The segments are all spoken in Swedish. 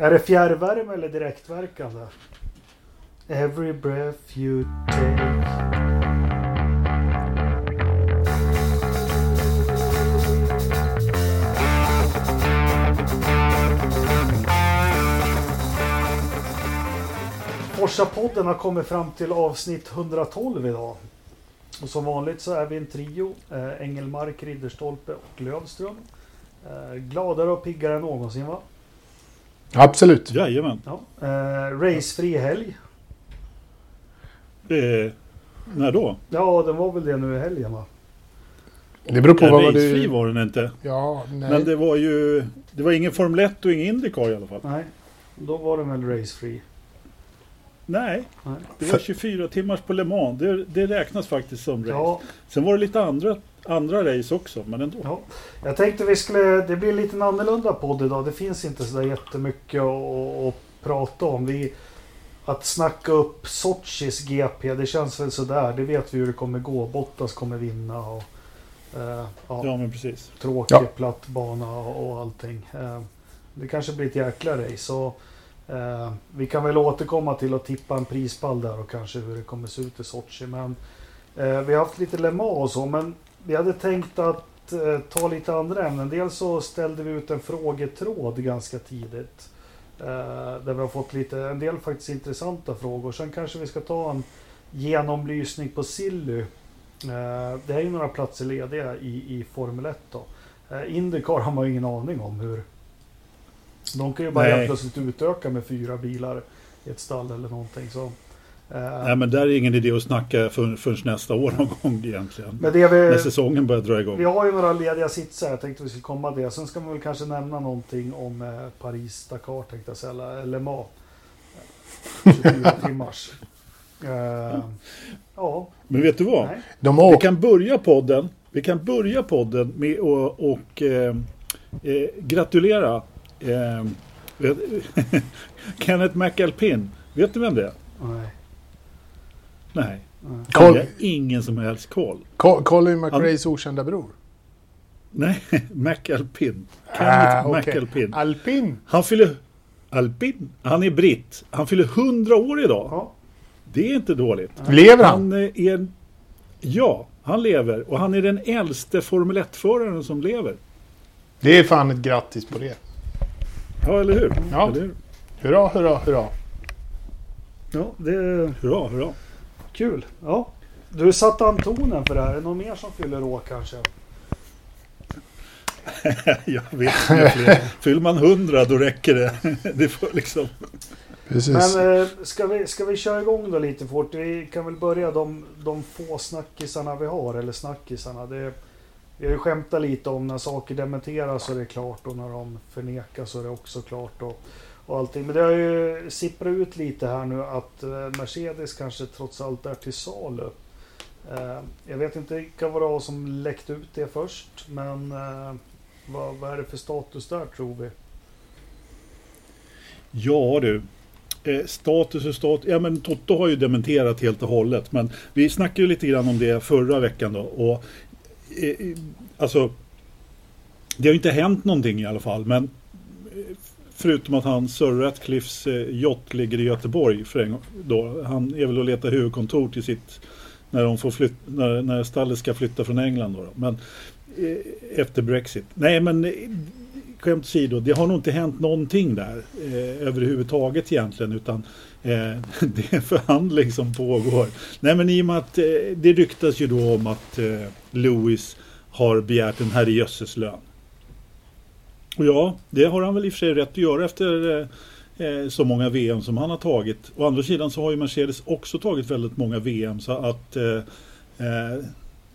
Är det fjärrvärme eller direktverkande? Alltså? Every breath you take Forsa-podden har kommit fram till avsnitt 112 idag. Och som vanligt så är vi en trio. Eh, Engelmark, Ridderstolpe och Lövström. Eh, gladare och piggare än någonsin va? Absolut. Jajamän. Ja. Eh, racefri helg. Eh, när då? Ja, den var väl det nu i helgen va? Det beror på Ja, vad racefri du... var den inte. Ja, nej. Men det var ju... Det var ingen Formel 1 och ingen Indycar i alla fall. Nej, då var den väl racefri. Nej. det var 24 timmars på Le Mans. Det, det räknas faktiskt som race. Ja, Sen var det lite andra, andra race också, men ändå. ja. Jag tänkte vi skulle... Det blir lite en annorlunda podd idag. Det finns inte så där jättemycket att, att prata om. Vi, att snacka upp Sochis GP, det känns väl sådär. Det vet vi hur det kommer gå. Bottas kommer vinna och... eh, ja. Ja, men precis. tråkig Ja. platt bana och, och allting. Eh, det kanske blir ett jäkla race. Så, eh, vi kan väl återkomma till att tippa en prispall där och kanske hur det kommer se ut i Sochi. Men eh, vi har haft lite Le Mans och så. Men vi hade tänkt att eh, ta lite andra ämnen. Dels så ställde vi ut en frågetråd ganska tidigt. Eh, där vi har fått lite, en del faktiskt intressanta frågor. Sen kanske vi ska ta en genomlysning på Silly. Eh, Det är ju några platser lediga i, i Formel 1 då. Eh, Indycar har man ju ingen aning om hur... De kan ju bara helt plötsligt utöka med fyra bilar i ett stall eller någonting. Så, eh, Nej, men där är ingen idé att snacka för, förrän nästa år någon gång egentligen. men det När vi, säsongen börjar dra igång. vi har ju några lediga sitsar. Jag tänkte vi skulle komma till det. Sen ska man väl kanske nämna någonting om eh, Paris-Dakar tänkte jag säga. Eller Le Mans. Eh, 24 timmars. Eh, ja, Men vet du vad? De Vi kan börja podden, vi kan börja podden med att och, eh, eh, gratulera eh, Kenneth McAlpin. Vet du vem det är? nej. Nej, Col- har ingen som helst koll. Col- Colin McRaes okända bror. Nej, McAlpin. Kenneth Ah. McAlpin. Alpin. Han fyller... Alpin? Han är britt. Han fyller 100 år idag. Ja, Det är inte dåligt. Lever han? Han är... Ja, han lever. Och han är den äldste Formel 1-föraren som lever. Det är fan ett grattis på det. Ja, eller hur? Ja. Eller hur? Hurra, hurra, hurra. ja det är Hurra, hurra. Kul. Ja. Du satte an tonen för det här. Är det någon mer som fyller år kanske? Jag vet inte. Fyller man 100 då räcker det. Det får liksom... Precis. Men eh, ska, vi, ska vi köra igång då lite fort? Vi kan väl börja de, de få snackisarna vi har, eller snackisarna. Det, vi har ju skämtat lite om när saker dementeras så är det klart och när de förnekas så är det också klart. Och, och allting. Men det har ju sipprat ut lite här nu att eh, Mercedes kanske trots allt är till salu. Eh, jag vet inte vilka var det var som läckte ut det först, men eh, vad, vad är det för status där tror vi? Ja du. Eh, status och status. Ja men Toto har ju dementerat helt och hållet. Men vi snackade ju lite grann om det förra veckan då. Och, eh, alltså. Det har ju inte hänt någonting i alla fall. Men förutom att han Sir Ratcliffs eh, yacht ligger i Göteborg. För en, gång då. Han är väl och letar huvudkontor till sitt. När, de får flyt, när, när stallet ska flytta från England då. då. Men eh, efter Brexit. Nej men eh, skämt åsido, det har nog inte hänt någonting där eh, överhuvudtaget egentligen utan eh, det är en förhandling som pågår. Nej men i och med att eh, det ryktas ju då om att eh, Lewis har begärt en herrejösses lön. Och ja, det har han väl i och för sig rätt att göra efter eh, eh, så många VM som han har tagit. Å andra sidan så har ju Mercedes också tagit väldigt många VM så att eh, eh,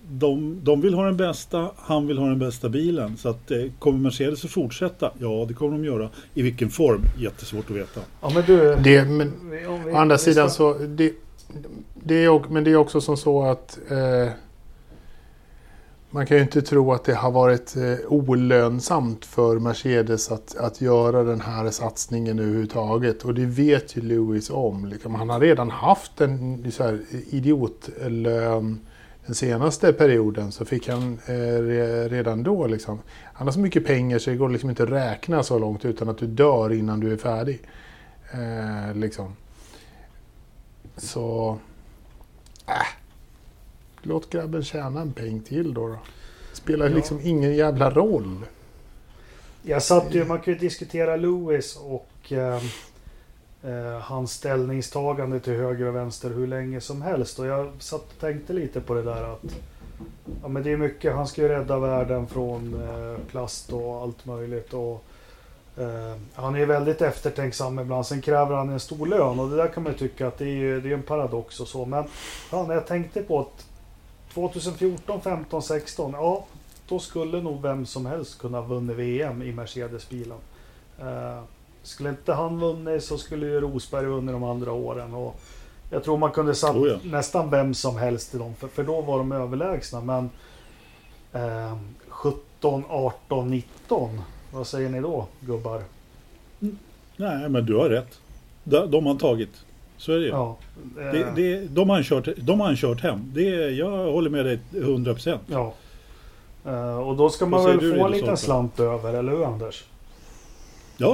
de, de vill ha den bästa, han vill ha den bästa bilen. Så att, eh, kommer Mercedes att fortsätta? Ja, det kommer de göra. I vilken form? Jättesvårt att veta. Ja men du... Det, men vi- å andra vi ska- sidan så... Det, det är, men det är också som så att... Eh, man kan ju inte tro att det har varit eh, olönsamt för Mercedes att, att göra den här satsningen överhuvudtaget. Och det vet ju Lewis om. Liksom, han har redan haft en så här, idiotlön den senaste perioden så fick han eh, redan då liksom, han har så mycket pengar så det går liksom inte att räkna så långt utan att du dör innan du är färdig. Eh, liksom. Så... Äh. Låt grabben tjäna en peng till då. då. Spelar Ja. liksom ingen jävla roll. Jag satt ju, man kan ju diskutera Lewis och eh, eh, hans ställningstagande till höger och vänster hur länge som helst. Och jag satt och tänkte lite på det där att ja, men det är mycket, han ska ju rädda världen från eh, plast och allt möjligt. Och, eh, han är ju väldigt eftertänksam ibland. Sen kräver han en stor lön och det där kan man ju tycka att det är, det är en paradox och så. Men fan, jag tänkte på att 2014, 15, 16, ja då skulle nog vem som helst kunna vunnit VM i Mercedes-bilen. Eh, skulle inte han vunnit så skulle ju Rosberg vunnit de andra åren. Och jag tror man kunde satt Oh ja. nästan vem som helst i dem, för, för då var de överlägsna. Men eh, 17, 18, 19, vad säger ni då gubbar? Nej, men du har rätt. De, de har tagit. Så är det ju. Ja, eh, Det, det, de, har han kört, de har han kört hem. Det, jag håller med dig 100 procent. ja. Eh, och då ska man väl du, få en liten slant över, eller hur Anders? Ja,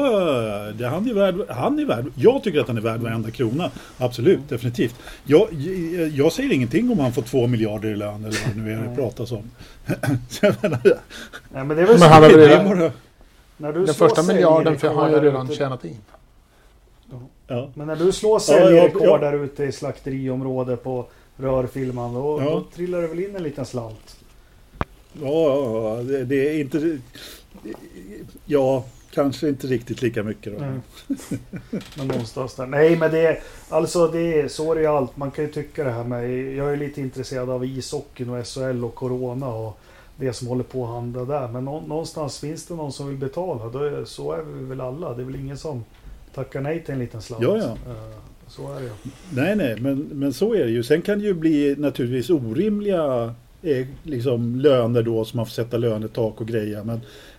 det, han, är värd, han är värd. Jag tycker att han är värd varenda krona. Absolut, definitivt. Jag, jag, jag säger ingenting om han får två miljarder i lön eller vad det nu är det pratas om. Nej, men det är väl Men så, han har det redan, bara, när du den första miljarden för har han ju redan tjänat in. Ja. Men när du slår säljrekord ja, ja. där ute i slakteriområdet på rörfilman, då, då trillar det väl in en liten slant? Ja, det, det är inte... Ja, kanske inte riktigt lika mycket då. Nej. Men någonstans där. Nej, men det är alltså det är så är det ju allt. Man kan ju tycka det här med. Jag är lite intresserad av ishockeyn och SHL och Corona och det som håller på att handla där. Men nå, någonstans finns det någon som vill betala. Då är, så är vi väl alla. Det är väl ingen som tackar nej till en liten slant. Ja, ja. Eh, Så är det. Nej, nej, men, men så är det ju. Sen kan det ju bli naturligtvis orimliga eh, liksom, löner då som man får sätta lönetak och grejer. Men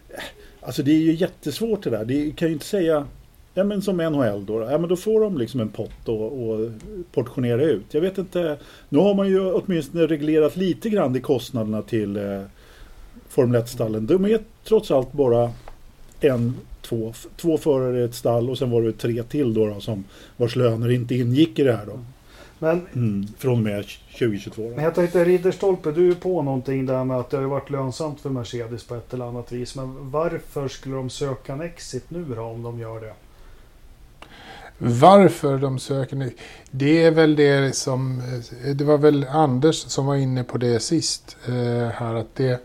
eh, alltså det är ju jättesvårt det där. Det kan ju inte säga, ja men som NHL då, ja men då får de liksom en pott och, och portionera ut. Jag vet inte, nu har man ju åtminstone reglerat lite grann i kostnaderna till eh, Formel 1-stallen. De är trots allt bara en, två, två förare i ett stall och sen var det tre till då, då som vars löner inte ingick i det här då. Men, Mm, från och med 2022. men Då. jag tänkte Ridderstolpe, du är på någonting där med att det har varit lönsamt för Mercedes på ett eller annat vis. Men varför skulle de söka en exit nu då om de gör det? Varför de söker nu? Det är väl det som... Det var väl Anders som var inne på det sist. Eh, här att det...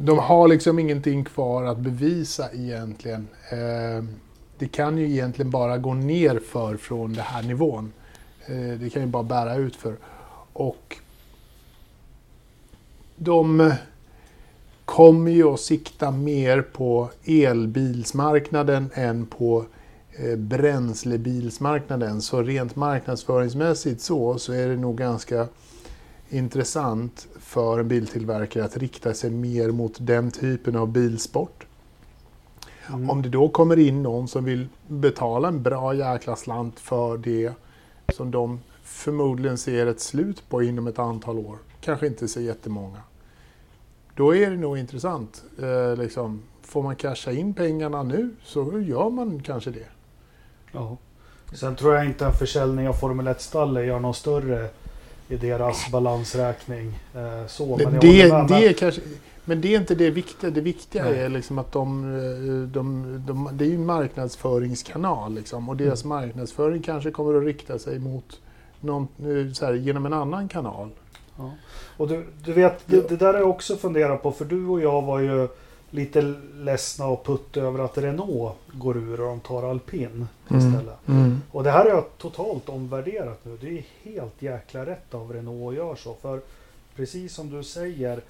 De har liksom ingenting kvar att bevisa egentligen. Eh, det kan ju egentligen bara gå ner för från den här nivån. Eh, det kan ju bara bära ut för. Och de kommer ju att sikta mer på elbilsmarknaden än på eh, bränslebilsmarknaden. Så rent marknadsföringsmässigt så, så är det nog ganska intressant för en biltillverkare att rikta sig mer mot den typen av bilsport. Mm. Om det då kommer in någon som vill betala en bra jäkla slant för det som de förmodligen ser ett slut på inom ett antal år, kanske inte så jättemånga, då är det nog intressant. Eh, liksom, får man casha in pengarna nu så gör man kanske det. Ja. Sen tror jag inte en försäljning av Formel 1-stallet gör någon större i deras balansräkning. Eh, så, Det, men det, med, det men- är kanske, men det är inte det viktiga. Det viktiga Nej. är liksom att de, eh, de, de, det är ju en marknadsföringskanal. Liksom, och deras Mm. marknadsföring kanske kommer att rikta sig mot någon, eh, här, genom en annan kanal. Ja. Och du, du vet, det, det där har jag också funderat på. För du och jag var ju lite ledsna och putt över att Renault går ur och de tar alpin istället. Och det här har jag totalt omvärderat nu. Det är helt jäkla rätt av Renault att göra så. För precis som du säger,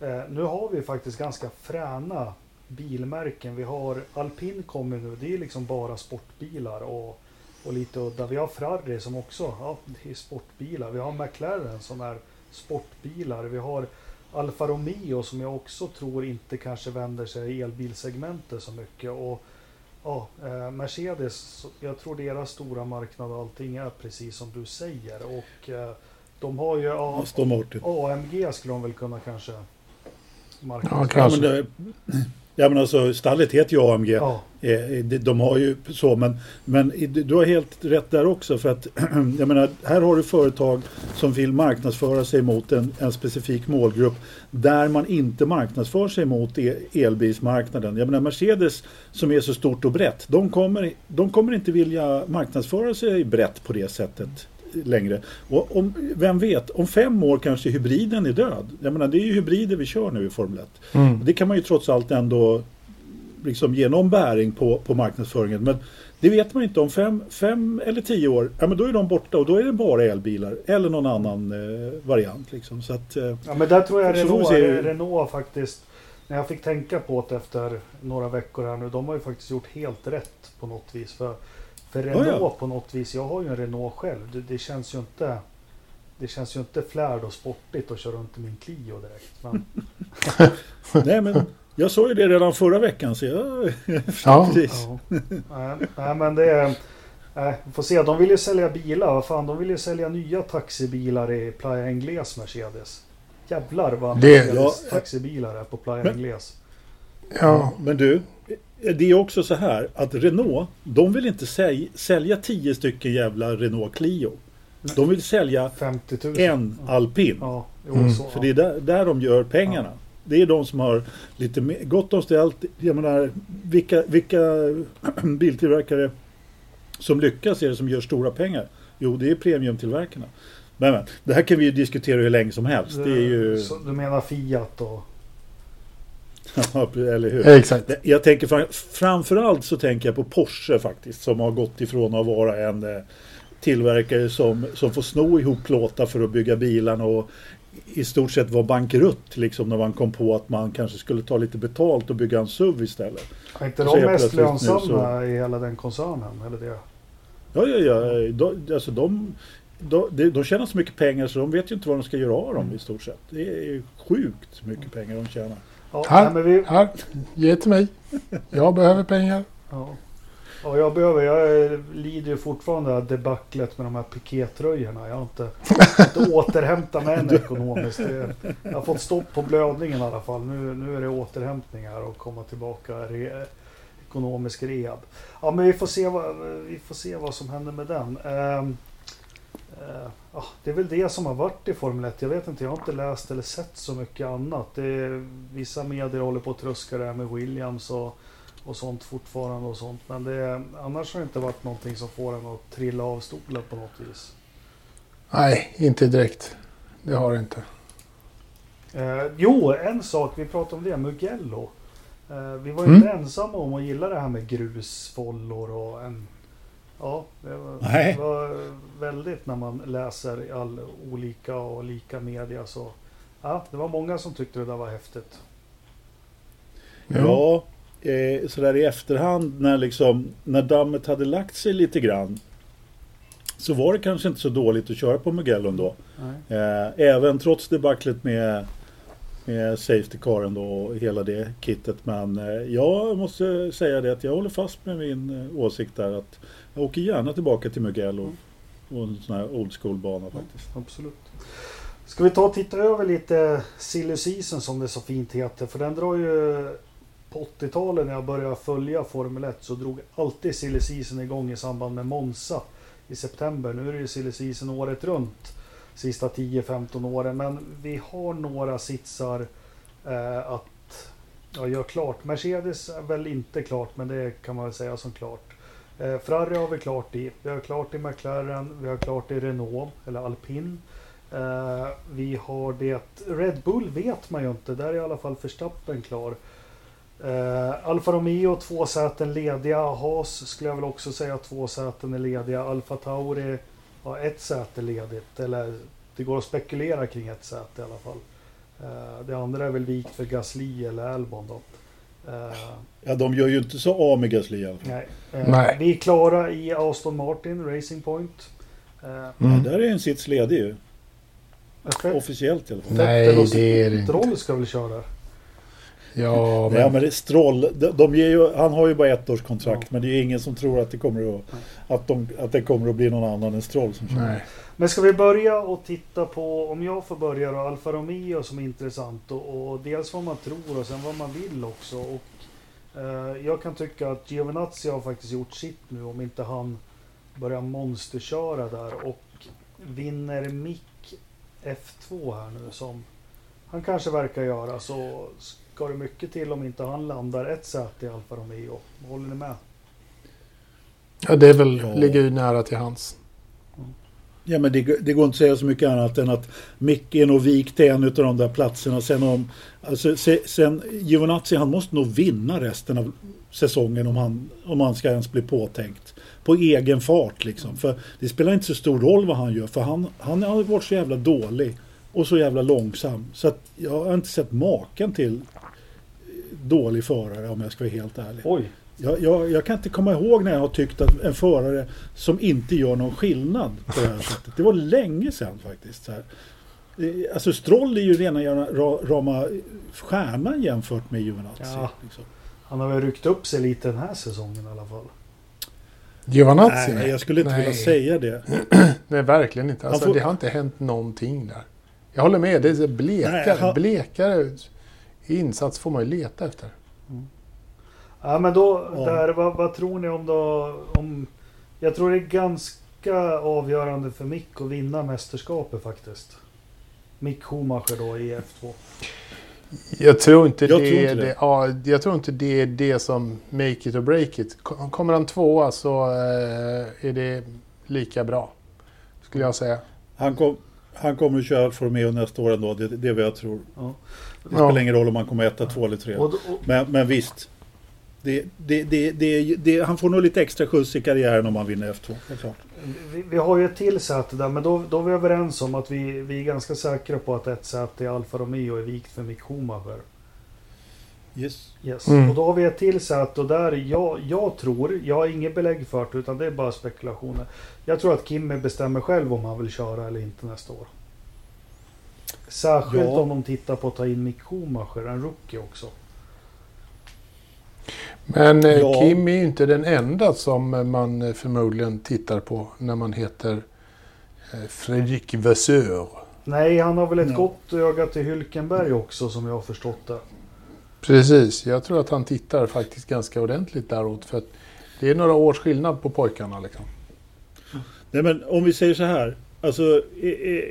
eh, nu har vi faktiskt ganska fräna bilmärken. Vi har Alpin kommer nu, det är liksom bara sportbilar och, och lite udda. Vi har Ferrari som också, ja det är sportbilar. Vi har McLaren som är sportbilar. Vi har Alfa Romeo som jag också tror inte kanske vänder sig i elbilsegmentet så mycket. Och ja, eh, Mercedes, jag tror deras stora marknad och allting är precis som du säger. Och eh, De har ju A- Aston Martin. AMG skulle de väl kunna kanske Ja, marknadsföra. Ja, kanske. Ja, men alltså stallet heter ju AMG. Ja, Eh, de- har ju så, men, men du har helt rätt där också. För att, jag menar, här har du företag som vill marknadsföra sig mot en, en specifik målgrupp där man inte marknadsför sig mot e- elbilsmarknaden. Jag menar Mercedes som är så stort och brett, de kommer, de kommer inte vilja marknadsföra sig brett på det sättet längre. Och om, vem vet, om fem år kanske hybriden är död. Jag menar, det är ju hybrider vi kör nu i Formel 1. Mm. Det kan man ju trots allt ändå liksom ge någon bäring på, på marknadsföringen. Men det vet man inte om fem, fem eller tio år. Ja, men då är de borta och då är det bara elbilar eller någon annan eh, variant. Liksom. Så att, eh, ja men där tror jag Renault, se. Renault faktiskt, när jag fick tänka på det efter några veckor här nu, de har ju faktiskt gjort helt rätt på något vis. För, för Renault ja. på något vis, jag har ju en Renault själv, det, det känns ju inte det känns ju inte flärd och sportigt att köra runt i min Clio direkt. Men, nej, men jag såg ju det redan förra veckan. Så jag, Ja. precis. ja. nej, nej men det är... Nej, får se. De vill ju sälja bilar. Vad fan, de vill ju sälja nya taxibilar i Playa Ingles Mercedes. Jävlar vad Det- Mercedes Ja. taxibilar är på Playa Men- Ingles. Ja, Men du, det är också så här att Renault, de vill inte säl- sälja tio stycken jävla Renault Clio. De vill sälja 50 000. en alpin. Ja, jo, Mm. så. För det är där, där de gör pengarna. Det är de som har lite mer, gott om ställt. Jag menar, vilka, vilka biltillverkare som lyckas är det som gör stora pengar? Jo, det är premiumtillverkarna. Men, men det här kan vi ju diskutera hur länge som helst. Det är ju... Så, du menar Fiat och... eller hur? exakt. Jag tänker fram, framförallt så tänker jag på Porsche faktiskt som har gått ifrån att vara en eh, tillverkare som, som får sno ihop plåtar för att bygga bilarna och i stort sett var bankrutt liksom när man kom på att man kanske skulle ta lite betalt och bygga en SUV istället. Är inte så de mest lönsamma i hela den koncernen? Eller det? Ja, ja, ja. De, alltså de, de, de, tjänar så mycket pengar så de vet ju inte vad de ska göra av dem i stort sett. Det är ju sjukt mycket pengar de tjänar. Ja, Här. nej, men vi, Här, ge till mig. Jag behöver pengar. Ja. ja, jag behöver. Jag eh, lider ju fortfarande av debaclet med de här pikétröjorna. Jag har inte, inte återhämtat mig än ekonomiskt. Det, jag har fått stopp på blödningen i alla fall. Nu, nu är det återhämtning här och komma tillbaka re, ekonomisk rehab. Ja, men vi får se vad, vi får se vad som händer med den. Ehm, eh, ja, det är väl det som har varit i Formel 1. Jag vet inte, jag har inte läst eller sett så mycket annat. Det är, vissa medier håller på att truska det här med Williams och och sånt fortfarande och sånt. Men det, annars har det inte varit någonting som får en att trilla av stolen på något vis. Nej, inte direkt. Det har det inte. Eh, jo, en sak, vi pratade om det, Mugello. Eh, vi var ju Mm. inte ensamma om att gilla det här med grusfollor och en... Ja, det var, Nej. det var väldigt när man läser i all olika och lika media så... Ja, det var många som tyckte det där var häftigt. Ja, eh, sådär i efterhand när, liksom, när dammet hade lagt sig lite grann så var det kanske inte så dåligt att köra på Mugello då. Eh, även trots debaclet med, med Safety Caren och hela det kittet. Men eh, jag måste säga det att jag håller fast med min eh, åsikt där att jag åker gärna tillbaka till Mugello och en sån här old school-bana faktiskt. Absolut. Ska vi ta och titta över lite Silly Season som det så fint heter. För den drar ju på 80-talet när jag började följa Formel 1 så drog alltid Silly Season igång i samband med Monza i september. Nu är det ju Silly Season året runt. Sista 10-15 åren. Men vi har några sitsar eh, att ja, göra klart. Mercedes är väl inte klart men det kan man väl säga som klart. Eh, Ferrari har vi klart i. Vi har klart i McLaren. Vi har klart i Renault eller Alpin. Eh, vi har det. Red Bull vet man ju inte. Där är i alla fall Verstappen klar. Eh, Alfa Romeo två säten lediga. Haas skulle jag väl också säga två säten är lediga. Alfa Tauri har ett säte ledigt. Eller det går att spekulera kring ett säte i alla fall. Eh, det andra är väl vikt för Gasly eller Albon då. Eh, Ja, de gör ju inte så av med Gasly i alla fall. nej. Eh, Nej. Vi är klara i Aston Martin Racing Point. Mm. Ja, där är en sits ledig ju. Officiellt i alla fall. Nej, Vettel och det är det inte. Stroll ska väl köra? Ja, Men... Ja, men, men det är Stroll, de, de ger ju, han har ju bara ett års kontrakt men det är ingen som tror att det kommer att, att, de, att det kommer att bli någon annan än Stroll som kör. nej. Men ska vi börja och titta på, om jag får börja då, Alfa Romeo som är intressant och, och dels vad man tror och sen vad man vill också. Och, eh, jag kan tycka att Giovinazzi har faktiskt gjort sitt nu om inte han börjar monsterköra där och vinner Mick F2 här nu som han kanske verkar göra så ska det mycket till om inte han landar ett säte i Alfa Romeo. Håller ni med? Ja, det är väl, Ja. ligger ju nära till hans. Ja men det, det går inte att säga så mycket annat än att Mick är nog vikt till en av de där platserna. Sen om, alltså, se, sen Giovinazzi han måste nog vinna resten av säsongen om han, om han ska ens bli påtänkt. På egen fart liksom. För det spelar inte så stor roll vad han gör. För han, han har varit så jävla dålig. Och så jävla långsam. Så att jag har inte sett maken till dålig förare om jag ska vara helt ärlig. Oj! Jag, jag, jag kan inte komma ihåg när jag har tyckt att en förare som inte gör någon skillnad på det här sättet. Det var länge sedan faktiskt. Så här. Eh, Alltså Stroll är ju rena rama stjärnan jämfört med Giovinazzi. Ja. Liksom. Han har väl ryckt upp sig lite den här säsongen i alla fall. Giovinazzi? Nej, jag skulle inte vilja Nej. säga det. Nej, verkligen inte. Alltså, Han får- Det har inte hänt någonting där. Jag håller med, det är blekare. Nej, han- Blekare insats får man ju leta efter. Ja men då, Ja. där, vad, vad tror ni om då? Om, jag tror det är ganska avgörande för Mick att vinna mästerskapet faktiskt. Mick Schumacher då i F2. Jag tror inte, Jag det, tror är inte det. det. Ja, jag tror inte det är det som make it or break it. Kom- Kommer han tvåa så eh, är det lika bra. Skulle jag säga. Han, kom, han kommer att köra Alfa Romeo nästa år ändå. Det, det är vad jag tror. Ja. Det Ja. spelar ingen roll om han kommer etta, två eller tre. Och, då- och, Men, men visst. Det, det, det, det, det, han får nog lite extra skjuts i karriären om han vinner F2. Det är klart. vi, vi har ju ett till säte där men då, då är vi överens om att vi, vi är ganska säkra på att ett säte i Alfa Romeo är vikt för Mick Schumacher. Yes. Yes. Mm. Och då har vi ett till sätt och där jag, jag tror, jag har inget belägg för det utan det är bara spekulationer. Jag tror att Kimmy bestämmer själv om han vill köra eller inte nästa år. Särskilt Ja. om de tittar på att ta in Mick Schumacher, en rookie också. Men eh, Ja. Kim är ju inte den enda som man eh, förmodligen tittar på när man heter eh, Fredrik Vasseur. Nej, han har väl ett Ja. gott öga till Hylkenberg också som jag har förstått det. Precis, jag tror att han tittar faktiskt ganska ordentligt däråt. För att det är några års skillnad på pojkarna. Liksom. Nej men om vi säger så här. Alltså, eh, eh,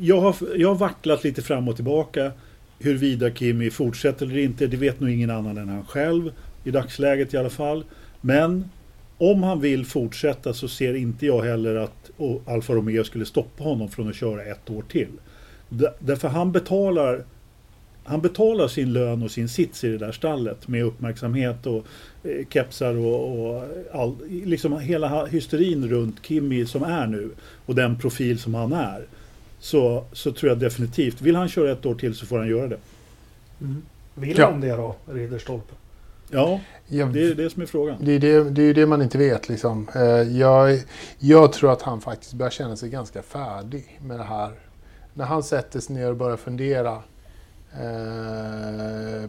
jag, har, jag har vacklat lite fram och tillbaka. Huruvida Kimi fortsätter eller inte, det vet nog ingen annan än han själv. I dagsläget i alla fall. Men om han vill fortsätta så ser inte jag heller att Alfa Romeo skulle stoppa honom från att köra ett år till. Därför han betalar han betalar sin lön och sin sits i det där stallet med uppmärksamhet och eh, kepsar och, och all, liksom hela hysterin runt Kimi som är nu och den profil som han är. Så, så tror jag definitivt, vill han köra ett år till så får han göra det. Vill Ja. han det då, Ridderstolpe? Ja, Jag, det är det som är frågan. det, är det, det är det man inte vet. Liksom. Eh, Jag, jag tror att han faktiskt börjar känna sig ganska färdig med det här. När han sätter sig ner och börjar fundera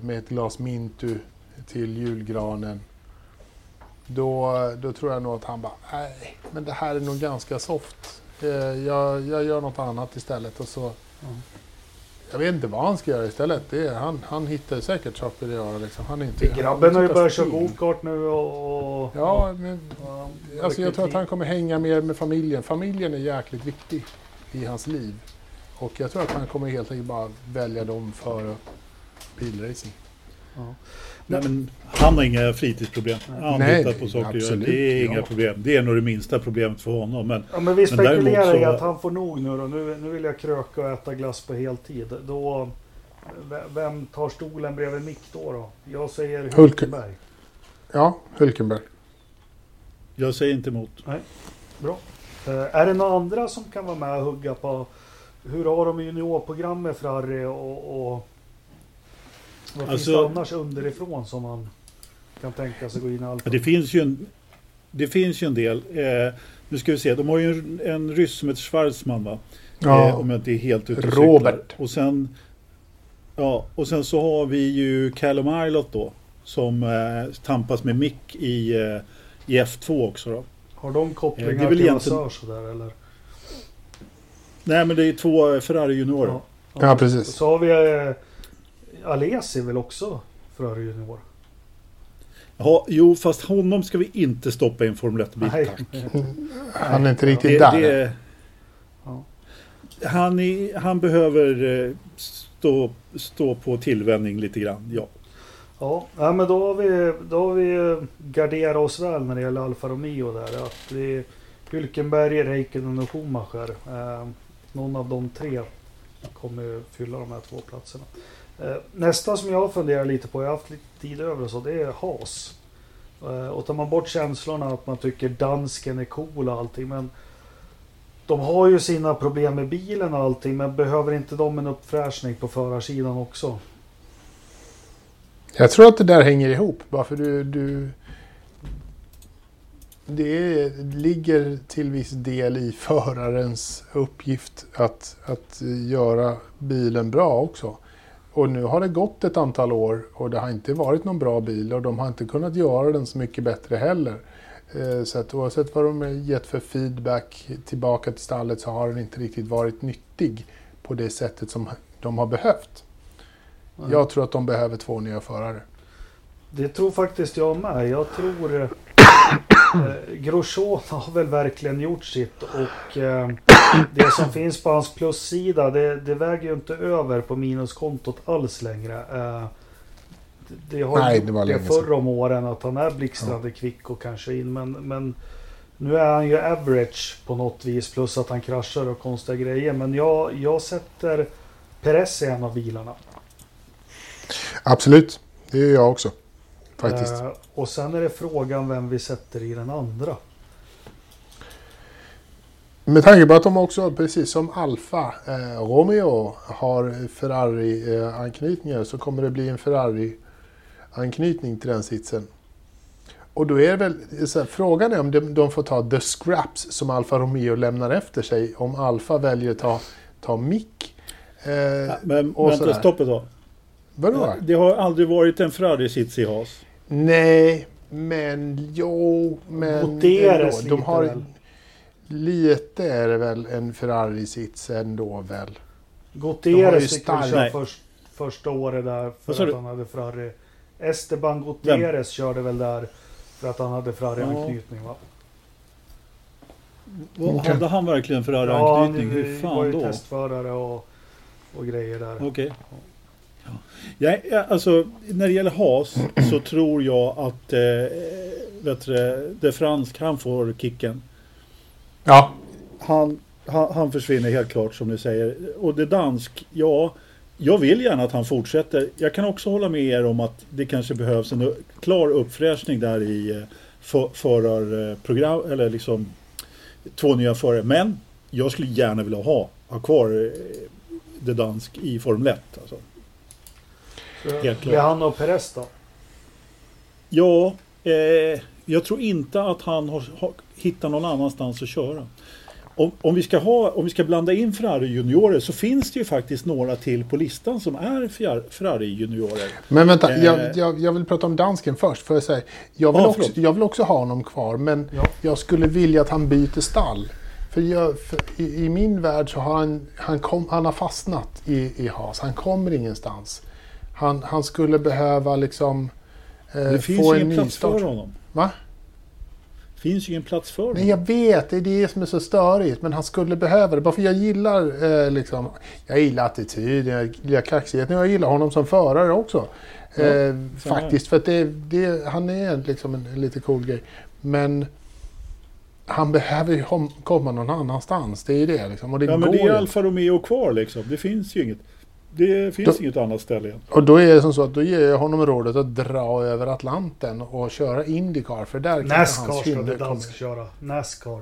med ett glas Mintu till julgranen. Då, då tror jag nog att han bara, nej, men det här är nog ganska soft. Eh, jag, jag gör något annat istället. Och så, Jag vet inte vad han ska göra istället. Det är, han, han hittar säkert saker att göra. Liksom. Han är inte, Grabben har ju börjat köra gokart nu och... och Ja, men ja, alltså jag tror att han kommer hänga mer med familjen. Familjen är jäkligt viktig i hans liv. Och jag tror att han kommer helt enkelt bara välja dem före bilracing. Ja. Nej, men han har inga fritidsproblem. Han Nej, tittar på saker absolut, Det är ja. inga problem. Det är nog det minsta problemet för honom. Men Ja, men vi spekulerar i så- att han får nog nu då. Nu, nu vill jag kröka och äta glass på heltid. Då, vem tar stolen bredvid Mick då? då? Jag säger Hulken. Hulkenberg. Ja, Hulkenberg. jag säger inte emot. Bra. Eh, är det några andra som kan vara med och hugga på hur har de juniorprogrammet Ferrari och, och vad finns Alltså- det annars underifrån som man kan tänka sig gå in i allt? Det finns ju en, det finns ju en del. Eh, nu ska vi se, de har ju en, en ryss som heter Schwarzman va? Ja, Eh, om jag inte är helt ute och Robert. Och sen Ja, och sen så har vi ju Callum Ilott då. Som eh, tampas med Mick i, eh, i F2 också då. Har de kopplingar Eh, till egentligen- massage sådär eller? Nej men det är två eh, Ferrari juniorer. Ja. Ja, precis. Så har vi eh, Alesi väl också Ferrari Junior? Ja, jo, fast honom ska vi inte stoppa i en Formel 1-bil. Nej. tack. Han är inte riktigt Det, där. det, Ja. han, är, han behöver eh, stå, stå på tillvänjning lite grann, ja. Ja, ja men då har vi, då har vi eh, garderat oss väl när det gäller Alfa Romeo där. Att det är Hülkenberg, Räikkönen och Schumacher. Eh, någon av de tre kommer fylla de här två platserna. Eh, nästa som jag funderar lite på, jag har haft lite tid över och så, det är Haas. Eh, och tar man bort känslorna att man tycker dansken är cool och allting. Men de har ju sina problem med bilen och allting. Men behöver inte de en uppfräschning på förarsidan också? Jag tror att det där hänger ihop. Bara för du, du... Det ligger till viss del i förarens uppgift att, att göra bilen bra också. Och nu har det gått ett antal år och det har inte varit någon bra bil och de har inte kunnat göra den så mycket bättre heller. Eh, Så att oavsett vad de har gett för feedback tillbaka till stallet så har den inte riktigt varit nyttig på det sättet som de har behövt. Jag tror att de behöver två nya förare. Det tror faktiskt jag med. Jag tror... Eh, Grosjean har väl verkligen gjort sitt och eh, det som finns på hans plussida det, det väger ju inte över på minuskontot alls längre. Eh, det, har Nej, det var det förr om åren att han är blixtrande kvick och kanske in men, men nu är han ju average på något vis plus att han kraschar och konstiga grejer. Men jag, jag sätter Perez i en av bilarna. Absolut, det gör jag också. Faktiskt. Eh, och sen är det frågan vem vi sätter i den andra. Med tanke på att de också, precis som Alfa eh, Romeo har Ferrari-anknytningar så kommer det bli en Ferrari-anknytning till den sitsen. Och då är det väl, så här, frågan är om de, de får ta the scraps som Alfa Romeo lämnar efter sig. Om Alfa väljer att ta, ta mick. Eh, Men och vänta, sådär. stopp ett tag. vadå? Det har aldrig varit en Ferrari-sits i Haas. Nej, men jo, men Gutierrez ändå. De lite har, väl. lite är det väl en Ferrari-sits ändå väl. Ju Gutierrez fick väl köra först, första året där för att du? han hade Ferrari. Esteban Gutierrez körde väl där för att han hade Ferrari-anknytning va? Vad- Okej. Hade han verkligen Ja, han Ferrari-anknytning? Hur var fan ju då? testförare och, och grejer där. Okej. Ja. Ja, alltså, när det gäller Haas så tror jag att eh, vet du, det, det fransk, han får kicken. Ja, Han, han, han försvinner helt klart som du säger. Och det dansk, ja, jag vill gärna att han fortsätter. Jag kan också hålla med er om att det kanske behövs en klar uppfräschning där i eh, för, förarprogram, eller liksom två nya förare. Men jag skulle gärna vilja ha, ha kvar eh, det dansk i Formel 1. Alltså. Helt klart. Blir han och Perez då? Ja, eh, jag tror inte att han har, har hittat någon annanstans att köra. Om, om, vi ska ha, om vi ska blanda in Ferrari juniorer så finns det ju faktiskt några till på listan som är Fer- Ferrari juniorer. men vänta. Eh. Jag, jag, jag vill prata om dansken först. För jag, säga. Jag, vill Ja, också, jag vill också ha honom kvar, men Ja. jag skulle vilja att han byter stall. För, jag, för i, i min värld så har han, han, kom, han har fastnat i, i Haas. Han kommer ingenstans. Han, han skulle behöva liksom eh, Det finns få ju en ingen plats för honom. Va? Det finns ju ingen plats för Nej, honom. jag vet. Det är det som är så störigt. Men han skulle behöva det. Bara för jag gillar eh, liksom... Jag gillar attityd, jag gillar kaxigheten. Jag gillar honom som förare också. Ja, eh, faktiskt. För att det, det, han är liksom en, en lite cool grej. Men han behöver ju komma någon annanstans. Det är ju det liksom. Och det Ja, men det är ju. Alfa Romeo kvar liksom. Det finns ju inget. Det finns Då- inget annat ställe. igen. Och då är det som så att då ger jag honom rådet att dra över Atlanten och köra Indycar. För där kanske Nascar hans ska det dansk köra. Nascar.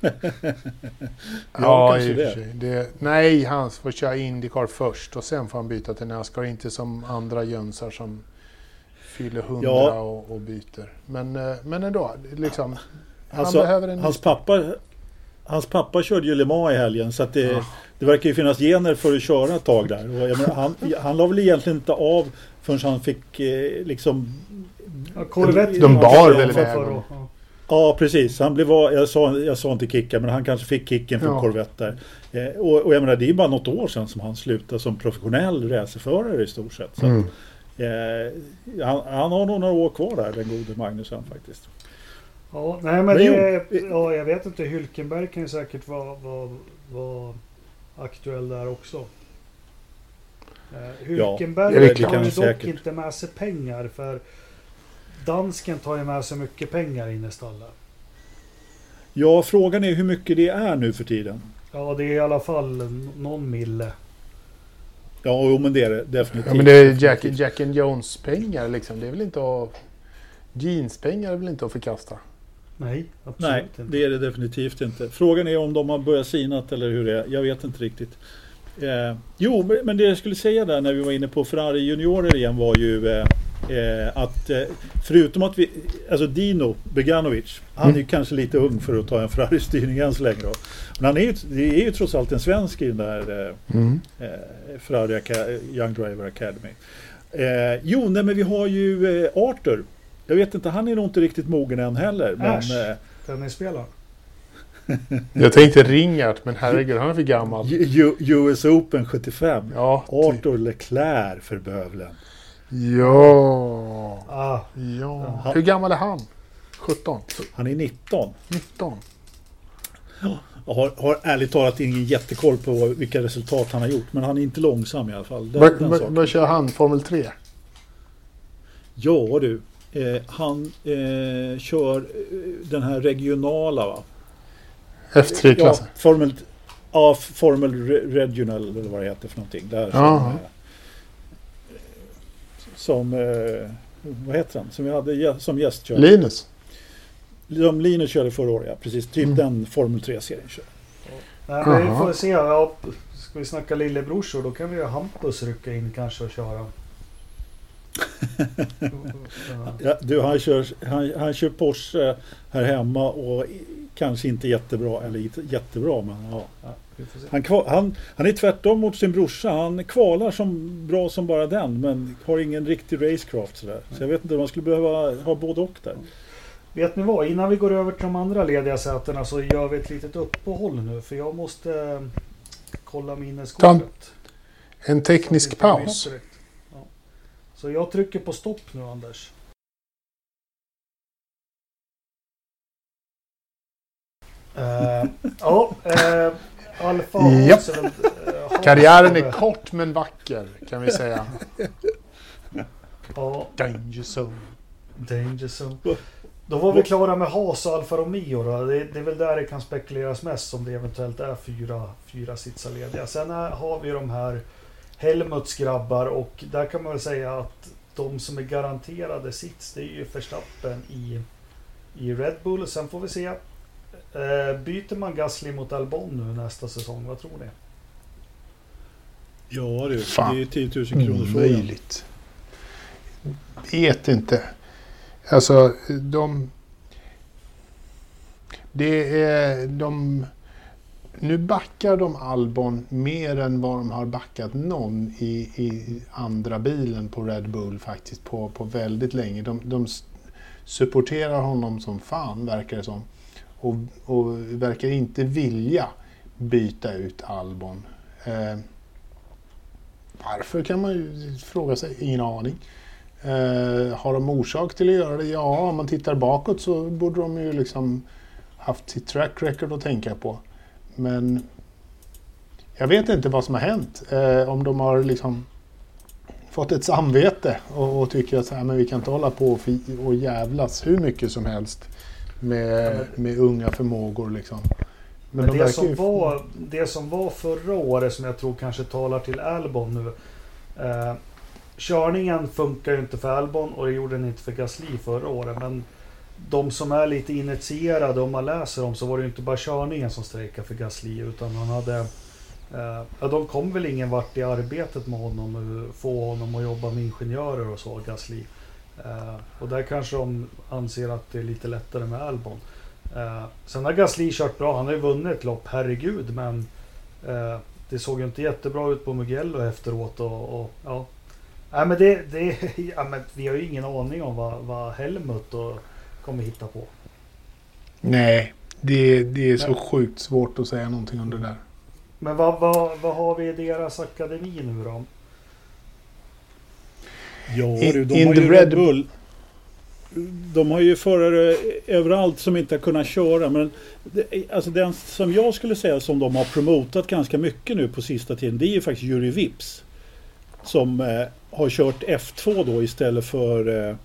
Ja, i och för det. sig. det. Nej, han får köra Indycar först och sen får han byta till Nascar. Inte som andra jönsar som fyller hundra Ja. och, och byter. Men, eh, men ändå, liksom. Han Alltså, behöver en hans pappa, hans pappa körde ju Le Mans i helgen så att det, ja. det verkar ju finnas gener för att köra ett tag där. Och menar, han, han la väl egentligen inte av förrän han fick eh, liksom... Ja, Corvette, de bar väl iväg Ja precis, han blev, jag, sa, jag sa inte kicka men han kanske fick kicken för ja. Corvette där. Eh, och, och jag menar det är bara något år sedan som han slutade som professionell racerförare i stort sett. Så mm. att, eh, han, han, har nog några år kvar där den gode Magnusson faktiskt. Ja, nej men, men det, ja, jag vet inte. Hylkenberg kan ju säkert vara, vara, vara aktuell där också. Eh, Hylkenberg ja, tar ju dock säkert. inte med sig pengar för dansken tar ju med sig mycket pengar in i stallet. Ja, frågan är hur mycket det är nu för tiden. Ja, det är i alla fall någon mille. Ja, jo, men det är det definitivt. Ja, men det är Jack, Jack and Jones pengar liksom. Det är väl inte att... Jeanspengar är väl inte att förkasta? Nej, absolut Nej, inte. det är det definitivt inte. Frågan är om de har börjat sinat eller hur det är. Jag vet inte riktigt. Eh, jo, men det jag skulle säga där när vi var inne på Ferrari juniorer igen var ju eh, eh, att eh, förutom att vi, alltså Dino Beganovic, han mm. är ju kanske lite ung för att ta en Ferrari-styrning än så länge då. Men han är ju, det är ju trots allt en svensk i den där eh, mm. Eh, Ferrari Young Driver Academy. jo, nej men vi har ju Arthur jag vet inte, han är nog inte riktigt mogen än heller. Men, Äsch, eh, tennisspelaren. Jag tänkte Ringart, men herregud, han är för gammal. U US Open 75. Ja, Arthur Leclerc för bövlen. Ja. Ah. ja. Hur gammal är han? 17? Han är 19. 19. Jag har, har ärligt talat ingen jättekoll på vilka resultat han har gjort. Men han är inte långsam i alla fall. Vad kör han? Formel 3? Ja du, Eh, han eh, kör eh, den här regionala va? F3-klassen? Ja, Formel, ja, Formel Regional eller vad det heter för någonting. Där som, som eh, vad heter han? Som vi hade som gäst. Linus? Som Linus körde förra året, ja. Precis. Typ mm. den Formel 3-serien kör. Ja, vi får se. Ja, ska vi snacka lillebrorsor då kan vi ju Hampus rycka in kanske och köra. Ja, du, han, kör, han, han kör Porsche här hemma och kanske inte jättebra, eller jättebra men ja. Han, han, han är tvärtom mot sin brorsa. Han kvalar som bra som bara den men har ingen riktig racecraft sådär. Så jag vet inte, man skulle behöva ha både och där. Vet ni vad? Innan vi går över till de andra lediga sätena så gör vi ett litet uppehåll nu för jag måste eh, kolla minneskortet. En teknisk paus. Så jag trycker på stopp nu Anders. Uh, ja, uh, Alfa yep. uh, Karriären är kort men vacker kan vi säga. ja. Danger zone. Danger zone. Då var vi klara med Haas och Alfa Romeo. Då. Det, det, är väl där det kan spekuleras mest om det eventuellt är fyra, fyra sitsar lediga. Sen är, har vi de här Helmuts grabbar och där kan man väl säga att de som är garanterade sits det är ju Verstappen i, i Red Bull. Sen får vi se. Eh, byter man Gasly mot Albon nu nästa säsong? Vad tror ni? Ja du, Fan. det är 10 000 kronor Omöjligt. Vet inte. Alltså de... Det är de nu backar de Albon mer än vad de har backat någon i, i andra bilen på Red Bull faktiskt på, på väldigt länge. De, de supporterar honom som fan verkar det som. Och, och verkar inte vilja byta ut Albon. Eh, varför kan man ju fråga sig, ingen aning. Eh, har de orsak till att göra det? Ja, om man tittar bakåt så borde de ju liksom haft sitt track record att tänka på. Men jag vet inte vad som har hänt. Eh, om de har liksom fått ett samvete och, och tycker att så här, men vi kan inte hålla på och, och jävlas hur mycket som helst med, med unga förmågor. Liksom. Men, men de det, som ju... var, det som var förra året som jag tror kanske talar till Albon nu. Eh, körningen funkar ju inte för Albon och det gjorde den inte för Gasly förra året. Men de som är lite initierade, om man läser om så var det ju inte bara körningen som strejkade för Gasly utan han hade eh, Ja, de kom väl ingen vart i arbetet med honom, eh, få honom att jobba med ingenjörer och så, Gasly. Eh, och där kanske de anser att det är lite lättare med Albon. Eh, sen har Gasly kört bra. Han har ju vunnit ett lopp, herregud. Men eh, det såg ju inte jättebra ut på Mugello efteråt. Och, och ja. Nej, men det, det, ja, men vi har ju ingen aning om vad, vad Helmut och kommer hitta på. Nej, det, det är så sjukt svårt att säga någonting om det där. Men vad, vad, vad har vi i deras akademi nu då? Ja, In- du, de in har ju Red Red Bull. De har ju förare överallt som inte har kunnat köra. Men det, alltså den som jag skulle säga som de har promotat ganska mycket nu på sista tiden. Det är ju faktiskt Juri Vips. Som eh, har kört F2 då istället för eh,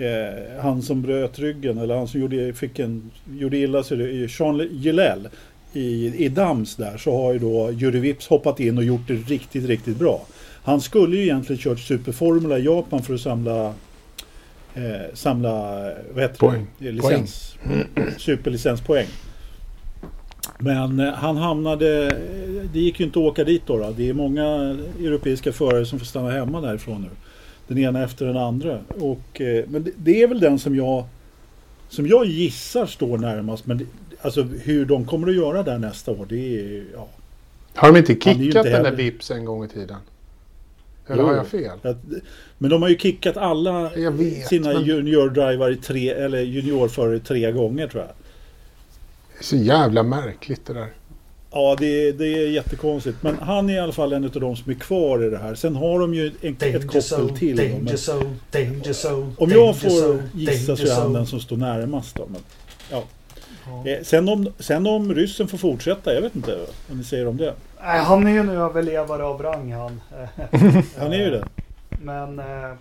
eh, han som bröt ryggen. Eller han som gjorde, fick en, gjorde illa sig. Jean Gillel. I, I Dams där så har ju då Juri Vips hoppat in och gjort det riktigt, riktigt bra. Han skulle ju egentligen kört Superformula i Japan för att samla eh, samla vad heter Poäng. det? Licens. Superlicenspoäng. Men eh, han hamnade, det gick ju inte att åka dit då, då. Det är många europeiska förare som får stanna hemma därifrån nu. Den ena efter den andra. Och, eh, men det, det är väl den som jag som jag gissar står närmast. Men det, alltså hur de kommer att göra där nästa år, det är ja. Har de inte kickat inte den där Vips en gång i tiden? Eller Jo. har jag fel? Att, men de har ju kickat alla vet, sina men- juniordrivar i tre, eller juniorförare tre gånger tror jag. Det är så jävla märkligt det där. Ja, det, är- det är jättekonstigt. Men han är i alla fall en av de som är kvar i det här. Sen har de ju en, ett koppel till. Danger men zone, danger zone. om jag får gissa så är han den som står närmast. Då, men, ja. Ja. Eh, sen, om, sen om ryssen får fortsätta, jag vet inte vad ni säger om det. Nej, han är ju en överlevare av rang han. Han är ju det. Men eh,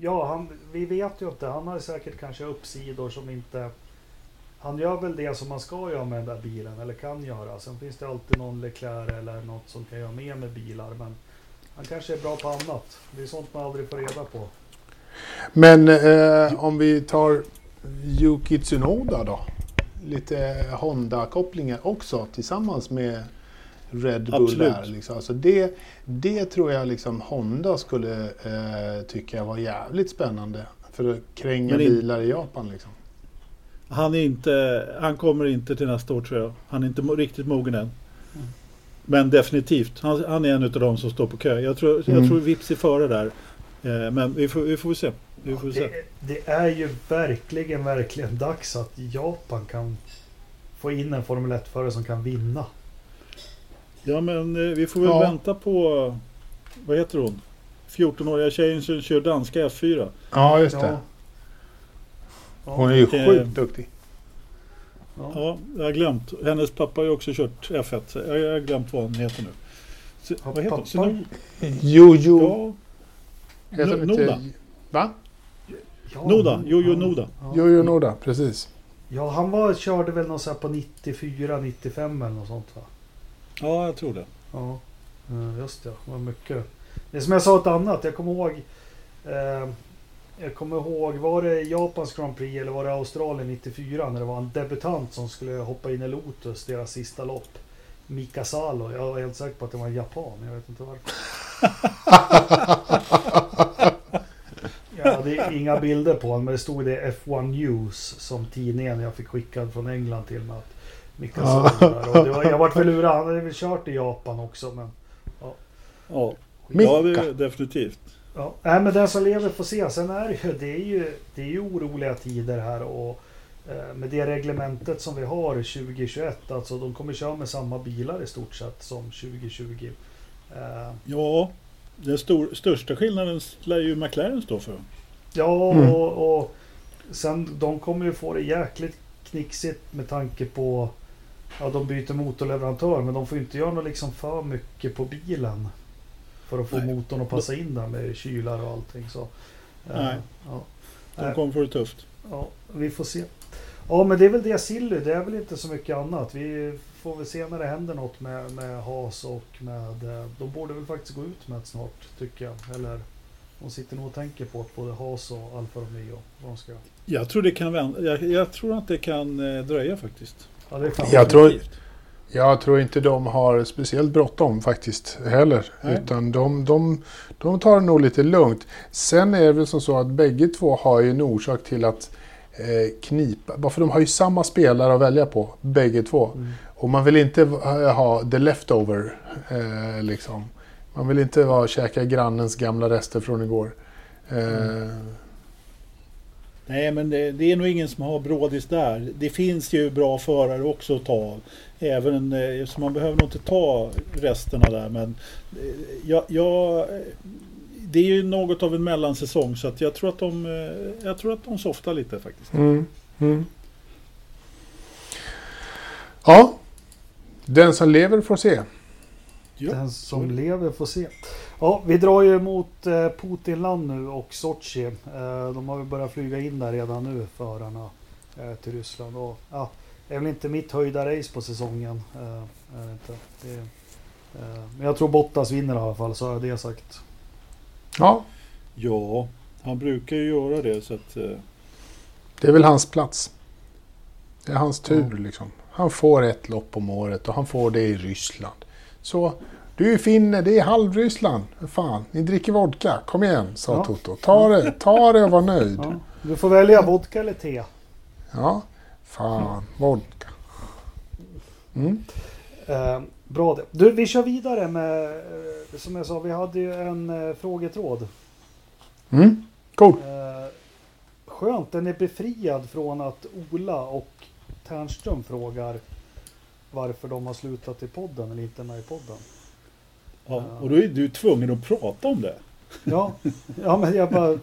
ja, han, vi vet ju inte. Han har säkert kanske uppsidor som inte... Han gör väl det som man ska göra med den där bilen, eller kan göra. Sen finns det alltid någon Leclerc eller något som kan göra mer med bilar. Men han kanske är bra på annat. Det är sånt man aldrig får reda på. Men eh, om vi tar Yuki Tsunoda då? Lite Honda-kopplingar också tillsammans med Red Bull Absolut. där. Liksom. Alltså det, det tror jag liksom Honda skulle eh, tycka var jävligt spännande. För att kränga in- bilar i Japan liksom. Han, är inte, han kommer inte till nästa år tror jag. Han är inte riktigt mogen än. Men definitivt. Han, han är en av de som står på kö. Jag tror, Mm. jag tror Vips är före där. Eh, men vi får, vi får se. Vi får se. Det, det är ju verkligen, verkligen dags att Japan kan få in en Formel 1-förare som kan vinna. Ja men eh, vi får väl Ja. vänta på, vad heter hon? 14-åriga tjejen som kör danska F4. Ja, just Ja. Ja. Hon är ju Eh, sjukt duktig. Ja. Ja, jag har glömt. Hennes pappa har ju också kört F1. så Jag jag har glömt vad hon heter nu. Så, Ja, vad heter pappa. Sino- Jojo. Ja, Heter No- hon inte- Noda. Va? Ja, Noda. Jojo ja. Noda. Jojo Noda, precis. Ja, han var, körde väl något så här på 94, 95 eller något sånt va? Ja, jag tror det. Ja, just det. Det var mycket. Det är som jag sa ett annat. Jag kommer ihåg. Eh, jag kommer ihåg, var det Japans Grand Prix eller var det Australien 94 när det var en debutant som skulle hoppa in i Lotus, deras sista lopp. Mika Salo. Jag var helt säker på att det var en japan. Jag vet inte varför. Jag hade inga bilder på honom men det stod det F1 News som tidningen jag fick skickad från England till mig. Att Mika Ja. Salo där. Och det var, jag vart väl lurad. Han hade väl kört i Japan också men Ja, ja det, definitivt. Ja, nej, men den som lever får se. Sen är det ju, det är ju, det är ju oroliga tider här och eh, med det reglementet som vi har 2021, alltså de kommer köra med samma bilar i stort sett som 2020. Eh, Ja, den stor, största skillnaden lär ju McLaren stå för. ja, Mm. och, och sen de kommer ju få det jäkligt knixigt med tanke på Ja, de byter motorleverantör men de får inte göra något liksom för mycket på bilen. För att få Nej. motorn att passa in där med kylar och allting. Så, eh, Nej. Ja. De kommer få det tufft. Ja, vi får se. Ja, men det är väl det Silly. Det är väl inte så mycket annat. Vi får väl se när det händer något med, med Haas och med... eh, De borde väl faktiskt gå ut med det snart, tycker jag. Eller de sitter nog och tänker på att både Haas och Alfa Romeo. Vad de ska. Jag tror, det kan vända. Jag, jag tror att det kan eh, dröja faktiskt. Ja, det är fan Jag tror-. Jag tror inte de har speciellt bråttom faktiskt heller. Nej. Utan de, de, de tar det nog lite lugnt. Sen är det väl som så att bägge två har ju en orsak till att eh, knipa. För de har ju samma spelare att välja på, bägge två. Mm. Och man vill inte ha the leftover. Eh, liksom. Man vill inte vara käka grannens gamla rester från igår. Eh, mm. Nej, men det, det, är nog ingen som har brådis där. Det finns ju bra förare också att ta av. Även, eh, så man behöver nog inte ta resterna där. Men eh, jag, jag, det är ju något av en mellansäsong så att jag tror att de, eh, jag tror att de softar lite faktiskt. Mm. Mm. Ja, den som lever får se. Den som lever får se. Ja, vi drar ju mot eh, Putinland nu och Sochi. Eh, de har ju börjat flyga in där redan nu, förarna eh, till Ryssland. Och, ja, är väl inte mitt höjda race på säsongen. Är det inte. Det, men jag tror Bottas vinner i alla fall, så har jag det sagt. Ja. Ja, han brukar ju göra det så att... Det är väl hans plats. Det är hans tur ja. liksom. Han får ett lopp om året och han får det i Ryssland. Så du är finne, det är halvryssland. Fan, ni dricker vodka. Kom igen, sa ja. Toto. Ta det, ta det och var nöjd. Ja. Du får välja vodka eller te. Ja, fan, vodka. Mm. Eh, bra det. Du, vi kör vidare med, eh, som jag sa, vi hade ju en eh, frågetråd. Mm, cool. Eh, skönt, den är befriad från att Ola och Ternström frågar varför de har slutat i podden eller inte med i podden. Ja, och då är du tvungen att prata om det. Ja, ja men jag bara...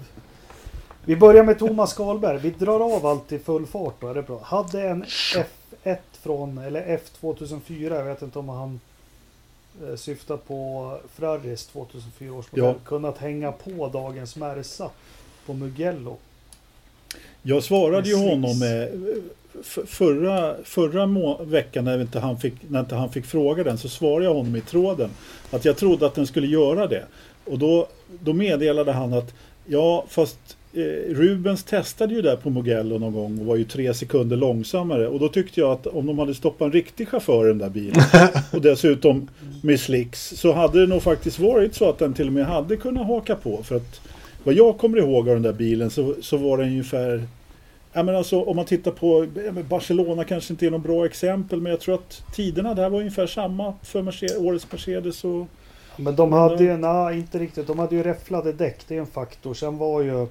Vi börjar med Thomas Skalberg. Vi drar av allt i full fart då, är det bra? Hade en F1 från, eller F 2004, jag vet inte om han eh, syftar på Ferraris 2004 års modell, ja. kunnat hänga på dagens Merca på Mugello. Jag svarade ju honom med förra, förra veckan när inte, han fick, när inte han fick fråga den så svarade jag honom i tråden att jag trodde att den skulle göra det. Och då, då meddelade han att ja, fast Rubens testade ju där på Mugello någon gång och var ju tre sekunder långsammare. Och då tyckte jag att om de hade stoppat en riktig chaufför i den där bilen och dessutom med slicks så hade det nog faktiskt varit så att den till och med hade kunnat haka på. För att vad jag kommer ihåg av den där bilen så, så var den ungefär Ja, men alltså, om man tittar på Barcelona kanske inte är något bra exempel men jag tror att tiderna där var ungefär samma för Mercedes, årets Mercedes. Och, men de hade ju, nej inte riktigt, de hade ju räfflade däck, det är en faktor. Sen var ju,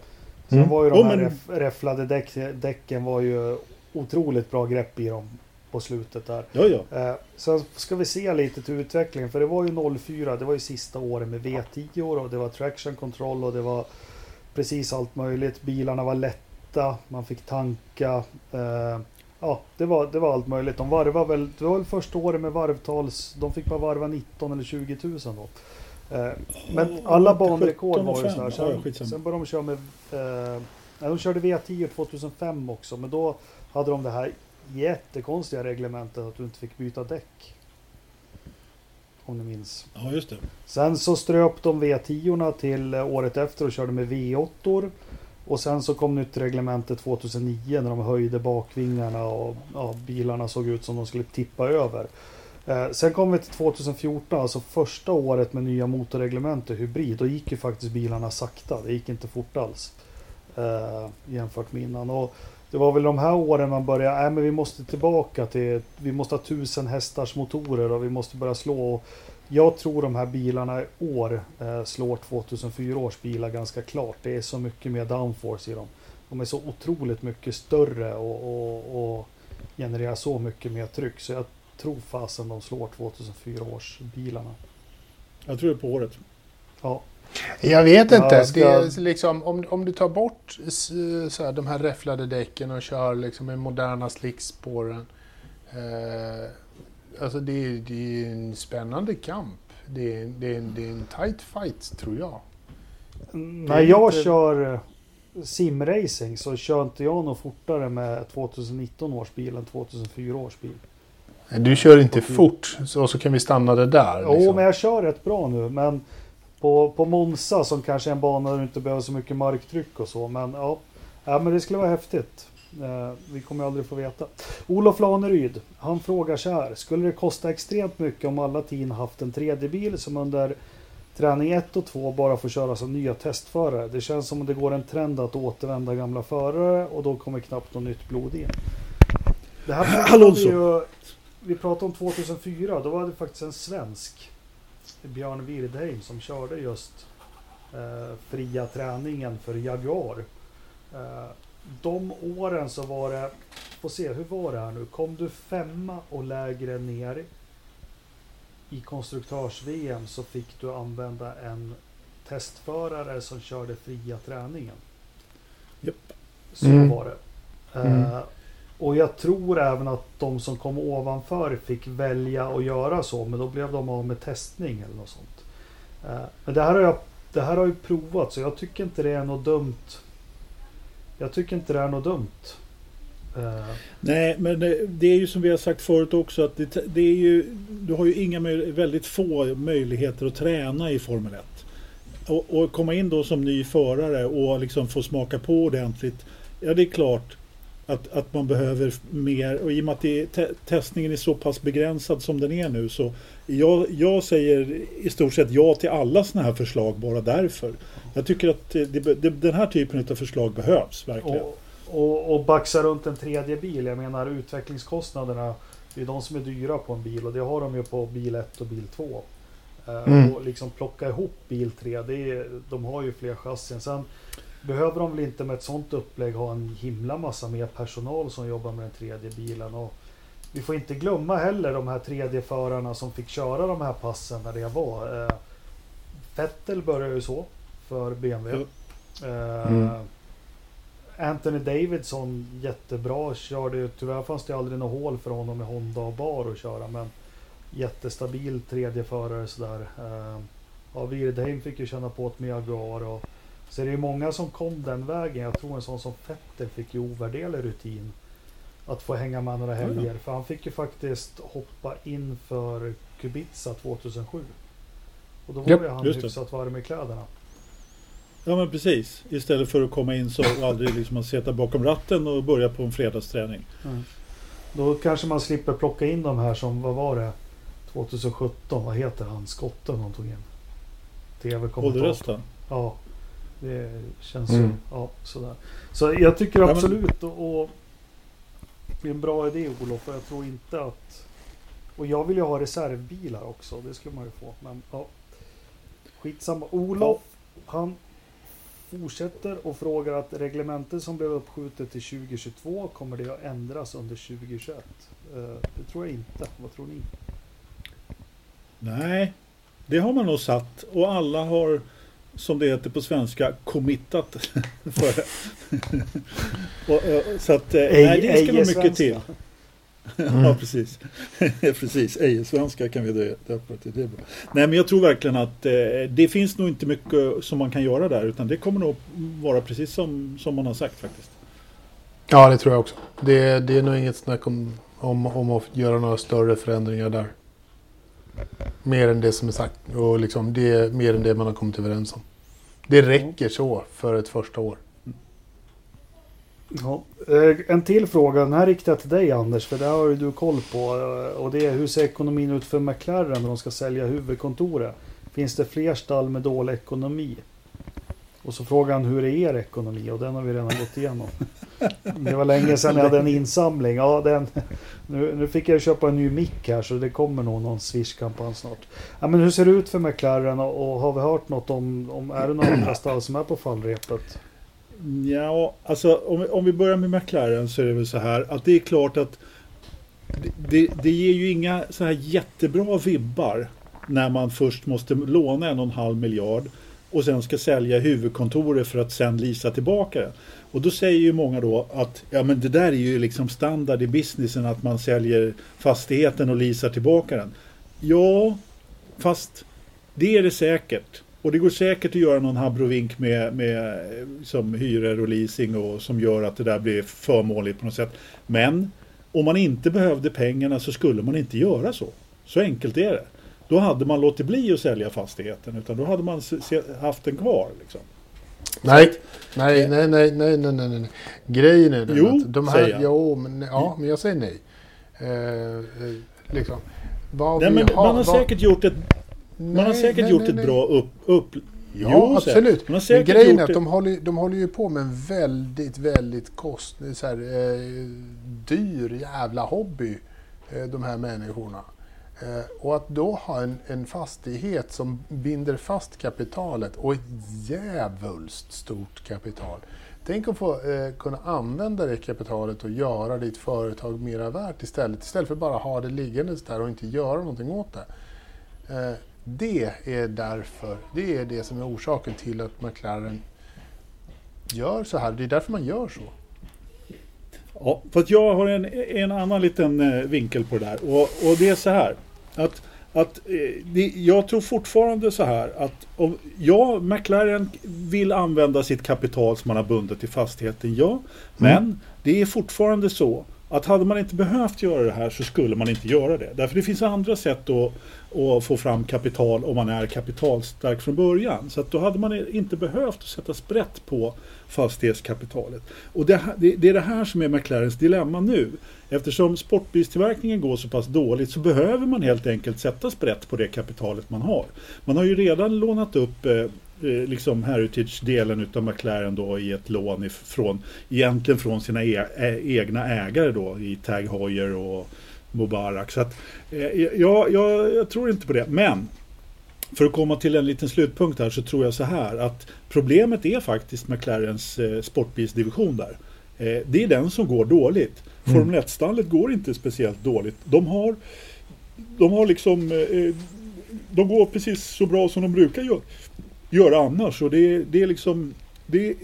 sen mm. var ju de oh, här men... räfflade däck, däcken var ju otroligt bra grepp i dem på slutet där. Ja, ja. Eh, sen ska vi se lite till utvecklingen för det var ju 04, det var ju sista året med V10 och det var traction control och det var precis allt möjligt. Bilarna var lätta man fick tanka. Eh, ja, det var, det var allt möjligt. De varvade väl, det var väl första året med varvtals, de fick bara varva 19 eller 20 000 då. Eh, men alla banrekord var ju så här. Sen, sen började de köra med, eh, de körde V10 2005 också, men då hade de det här jättekonstiga reglementet att du inte fick byta däck. Om ni minns. Ja, just det. Sen så ströp de V10 till året efter och körde med V8. -or. Och sen så kom nytt reglemente 2009 när de höjde bakvingarna och ja, bilarna såg ut som de skulle tippa över. Eh, sen kom vi till 2014, alltså första året med nya motorreglemente hybrid. Då gick ju faktiskt bilarna sakta. Det gick inte fort alls. Eh, jämfört med innan. Och det var väl de här åren man började, nej men vi måste tillbaka till, vi måste ha tusen hästars motorer och vi måste börja slå. Och jag tror de här bilarna i år eh, slår 2004 års bilar ganska klart. Det är så mycket mer downforce i dem. De är så otroligt mycket större och, och, och genererar så mycket mer tryck. Så jag tror fasen de slår 2004 års bilarna. Jag tror det är på året. Ja. Jag vet inte. Ja, ska... det är liksom, om, om du tar bort så här, de här räfflade däcken och kör liksom med moderna slickspåren. Eh, alltså det är, det är en spännande kamp. Det är, det, är, det är en tight fight, tror jag. När jag inte... kör eh, simracing så kör inte jag något fortare med 2019 års bil än 2004 års bil. Du kör inte fort, så, så kan vi stanna det där. Jo, liksom. men jag kör rätt bra nu. Men på, på Monza som kanske är en bana där du inte behöver så mycket marktryck och så. Men ja, ja men det skulle vara häftigt. Eh, vi kommer aldrig få veta. Olof Laneryd, han frågar så här. Skulle det kosta extremt mycket om alla team haft en 3D-bil som under träning 1 och 2 bara får köra som nya testförare. Det känns som om det går en trend att återvända gamla förare och då kommer knappt något nytt blod in. Det här pratade vi, ju, vi pratade om 2004, då var det faktiskt en svensk, Björn Wirdheim, som körde just eh, fria träningen för Jaguar. Eh, de åren så var det, får se hur var det här nu, kom du femma och lägre ner i konstruktörs-VM så fick du använda en testförare som körde fria träningen. Japp. Så Mm. var det. Mm. Och jag tror även att de som kom ovanför fick välja att göra så, men då blev de av med testning eller något sånt. Eh, men det här har jag det här har ju provat så jag tycker inte det är något dumt. Jag tycker inte det är något dumt. Eh, Nej, men det, det är ju som vi har sagt förut också att det, det är ju, du har ju inga väldigt få möjligheter att träna i Formel 1. Och, och komma in då som ny förare och liksom få smaka på ordentligt. Ja, det är klart att, att man behöver mer och i och med att det, te, testningen är så pass begränsad som den är nu så jag, jag säger i stort sett ja till alla sådana här förslag bara därför. Jag tycker att det, det, den här typen av förslag behövs verkligen. Och, och, och baxa runt en tredje bil. Jag menar utvecklingskostnaderna. Det är de som är dyra på en bil och det har de ju på bil 1 och bil 2. Eh, Mm. Och liksom plocka ihop bil 3. Det är, de har ju fler chassin. Sen behöver de väl inte med ett sånt upplägg ha en himla massa mer personal som jobbar med den tredje bilen. Och vi får inte glömma heller de här tredje förarna som fick köra de här passen när det var. Eh, Vettel började ju så för BMW. Eh, Mm. Anthony Davidson jättebra. Körde ju, tyvärr fanns det aldrig något hål för honom med Honda och Bar att köra. Men jättestabil tredje förare sådär. Eh, ja, Wirdheim fick ju känna på ett med Jaguar. Och, så det är ju många som kom den vägen. Jag tror en sån som Vettel fick ju ovärderlig rutin. Att få hänga med några helger. För han fick ju faktiskt hoppa in för Kubica 2007. Och då var Japp, ju han hyfsat varm i kläderna. Ja men precis. Istället för att komma in så och aldrig liksom att sitta bakom ratten och börja på en fredagsträning. Då kanske man slipper plocka in de här som, vad var det? 2017, vad heter han? Skotten de tog in. TV-kommentator. Ålderrösten. Ja. Det känns Mm. ju, ja sådär. Så jag tycker absolut och, och det är en bra idé Olof. För jag tror inte att... Och jag vill ju ha reservbilar också. Det skulle man ju få. Men ja. Skitsamma. Olof, han fortsätter och frågar att reglementet som blev uppskjutet till 2022 kommer det att ändras under 2021? Eh, det tror jag inte. Vad tror ni? Nej, det har man nog satt och alla har som det heter på svenska committat för det. och, och, så att, eh, nej, det ska nog mycket till. Mm. ja, precis. precis, ej-svenska kan vi dö- döpa till. Det är bra. Nej, men jag tror verkligen att eh, det finns nog inte mycket som man kan göra där, utan det kommer nog vara precis som, som man har sagt faktiskt. Ja, det tror jag också. Det, det är nog inget snack om, om, om att göra några större förändringar där. Mer än det som är sagt. Och liksom det mer än det man har kommit överens om. Det räcker så för ett första år. Ja. Eh, en till fråga, den här riktar jag till dig Anders, för det här har ju du koll på. Eh, och det är hur ser ekonomin ut för McLaren när de ska sälja huvudkontoret? Finns det fler stall med dålig ekonomi? Och så frågar han hur är er ekonomi? Och den har vi redan gått igenom. Det var länge sedan jag hade en insamling. Ja, den, nu, nu fick jag köpa en ny mick här så det kommer nog någon Swish-kampanj snart. Ja, men hur ser det ut för McLaren och, och har vi hört något om, om är det några andra stall som är på fallrepet? Ja, alltså om, vi- om vi börjar med McLaren så är det väl så här att det är klart att det, det, det ger ju inga så här jättebra vibbar när man först måste låna en och en halv miljard och sen ska sälja huvudkontoret för att sen lisa tillbaka det. Och då säger ju många då att ja men det där är ju liksom standard i businessen att man säljer fastigheten och leasar tillbaka den. Ja, fast det är det säkert. Och det går säkert att göra någon habrovink med, med som hyror och leasing och som gör att det där blir förmånligt på något sätt. Men om man inte behövde pengarna så skulle man inte göra så. Så enkelt är det. Då hade man låtit bli att sälja fastigheten utan då hade man haft den kvar. Liksom. Nej, nej, nej, nej, nej, nej, nej, nej. Grejen är den Jo, att de säger här, jag. jo, men, ja, men jag säger nej. Eh, eh, liksom. Nej, men har, man har vad- säkert gjort ett man har säkert gjort ett bra upp... upp Ja, Jo, absolut. Men grejen är att de håller, de håller ju på med en väldigt, väldigt kost, så här, eh, dyr jävla hobby, eh, de här människorna. Eh, och att då ha en, en fastighet som binder fast kapitalet och ett djävulskt stort kapital. Tänk att få eh, kunna använda det kapitalet och göra ditt företag mera värt istället. Istället för bara ha det liggandes där och inte göra någonting åt det. Eh, det är därför, det är det som är orsaken till att McLaren gör så här. Det är därför man gör så. Ja, för att jag har en, en annan liten eh, vinkel på det där. Och, och det är så här. Att, att eh, det, jag tror fortfarande så här att om, ja, McLaren vill använda sitt kapital som man har bundit till fastigheten, ja. Men det är fortfarande så att hade man inte behövt göra det här så skulle man inte göra det. Därför det finns andra sätt att, och få fram kapital om man är kapitalstark från början. Så att då hade man inte behövt sätta sprätt på fastighetskapitalet. Och det, det, det är det här som är McLarens dilemma nu. Eftersom sportbilstillverkningen går så pass dåligt så behöver man helt enkelt sätta sprätt på det kapitalet man har. Man har ju redan lånat upp eh, eh liksom Heritage-delen utav McLaren då i ett lån ifrån, egentligen från sina e eh, egna ägare då i Tag Heuer och Mubarak. Så att, eh, jag, jag, jag tror inte på det. Men för att komma till en liten slutpunkt här så tror jag så här att problemet är faktiskt McLarens eh, sportbilsdivision där. Eh, det är den som går dåligt. Formel 1-stallet går inte speciellt dåligt. De har, de har liksom eh, de går precis så bra som de brukar gö- göra annars. Och det, det är liksom det,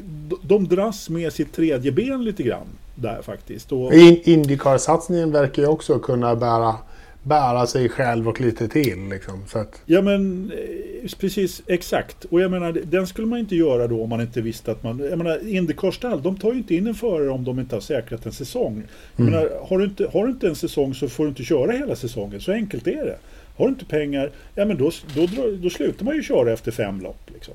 de dras med sitt tredje ben lite grann där faktiskt. Och, In- Indycar-satsningen verkar ju också kunna bära, bära sig själv och lite till. Liksom. Så att, Ja men eh, precis exakt. Och jag menar den skulle man inte göra då om man inte visste att man... Jag menar Indycar-stall, de tar ju inte in en förare om de inte har säkrat en säsong. Jag menar, har, du inte, har du inte en säsong så får du inte köra hela säsongen. Så enkelt är det. Har du inte pengar, ja men då, då, då slutar man ju köra efter fem lopp. Liksom.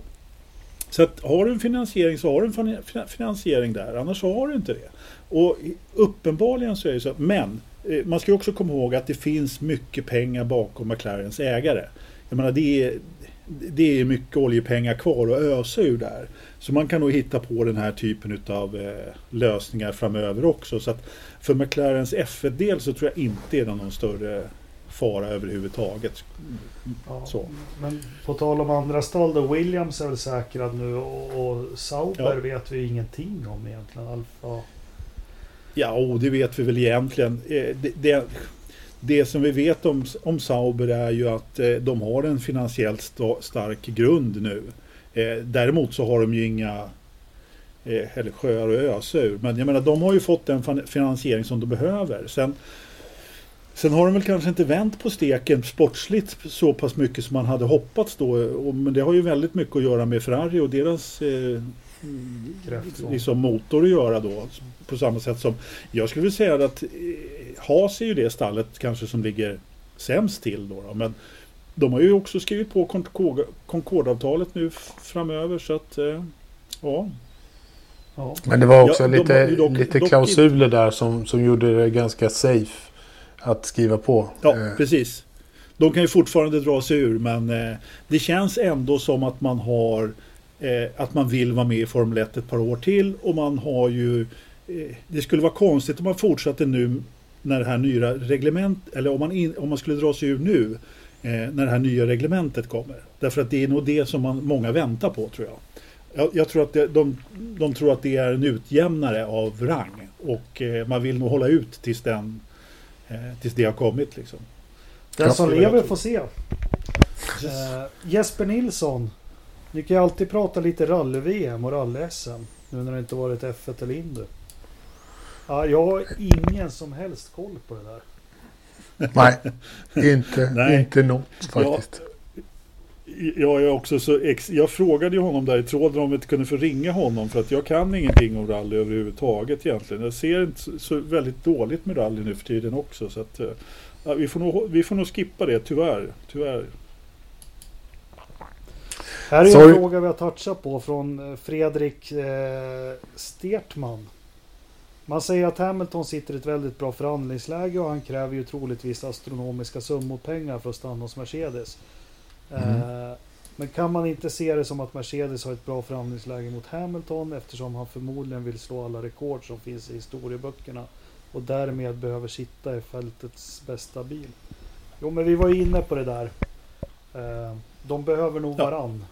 Så att har du en finansiering så har du en fin- fin- finansiering där, annars så har du inte det. Och uppenbarligen så är det så men eh, man ska också komma ihåg att det finns mycket pengar bakom McLarens ägare. Jag menar det är, det är mycket oljepengar kvar att ösa ur där. Så man kan nog hitta på den här typen av eh, lösningar framöver också. Så att för McLarens F1-del så tror jag inte är det någon större fara överhuvudtaget. Ja, Så. Men på tal om andra stall då, Williams är väl säkrad nu och, och Sauber Ja. vet vi ingenting om egentligen. Alfa. Ja, och det vet vi väl egentligen. Eh, det, det, det som vi vet om, om Sauber är ju att eh, de har en finansiellt sta, stark grund nu. Eh, däremot så har de ju inga eller sjöar att ösa ur. Men jag menar, de har ju fått den finansiering som de behöver. Sen, sen har de väl kanske inte vänt på steken sportsligt så pass mycket som man hade hoppats då. Men det har ju väldigt mycket att göra med Ferrari och deras Kräftgång. liksom motor att göra då. På samma sätt som jag skulle vilja säga att eh, Haas är ju det stallet kanske som ligger sämst till då. då. Men de har ju också skrivit på Concord- Concordavtalet nu framöver så att eh, ja. Ja. men det var också Ja, lite, dock- lite dock klausuler där som, som gjorde det ganska safe att skriva på. Ja, Eh, precis. De kan ju fortfarande dra sig ur men eh, det känns ändå som att man har eh, att man vill vara med i Formel 1 ett par år till och man har ju eh, det skulle vara konstigt om man fortsatte nu när det här nya reglement eller om man, in, om man skulle dra sig ur nu eh, när det här nya reglementet kommer. Därför att det är nog det som man, många väntar på tror jag. Jag, jag tror att det, de, de tror att det är en utjämnare av rang och eh, man vill nog hålla ut tills, den, eh, tills det har kommit. Liksom. Den som lever får se. Eh, Jesper Nilsson. Ni kan ju alltid prata lite rally-VM och rally-SM. Nu när det inte varit F1 eller Indy. Ja, jag har ingen som helst koll på det där. nej, inte, Nej. inte något faktiskt. Jag, är också så ex, jag frågade ju honom där i tråden om vi inte kunde få ringa honom för att jag kan ingenting om rally överhuvudtaget egentligen. Jag ser inte så, så väldigt dåligt med rally nu för tiden också. Så att, eh, ja, vi, får nog, vi får nog skippa det tyvärr. tyvärr. Här är en Sorry. fråga vi har touchat på från eh, Fredrik eh, Stertman. Man säger att Hamilton sitter i ett väldigt bra förhandlingsläge och han kräver ju troligtvis astronomiska summor pengar för att stanna hos Mercedes. Eh, men kan man inte se det som att Mercedes har ett bra förhandlingsläge mot Hamilton eftersom han förmodligen vill slå alla rekord som finns i historieböckerna och därmed behöver sitta i fältets bästa bil? Jo, men vi var ju inne på det där. Eh, de behöver nog Ja. varann.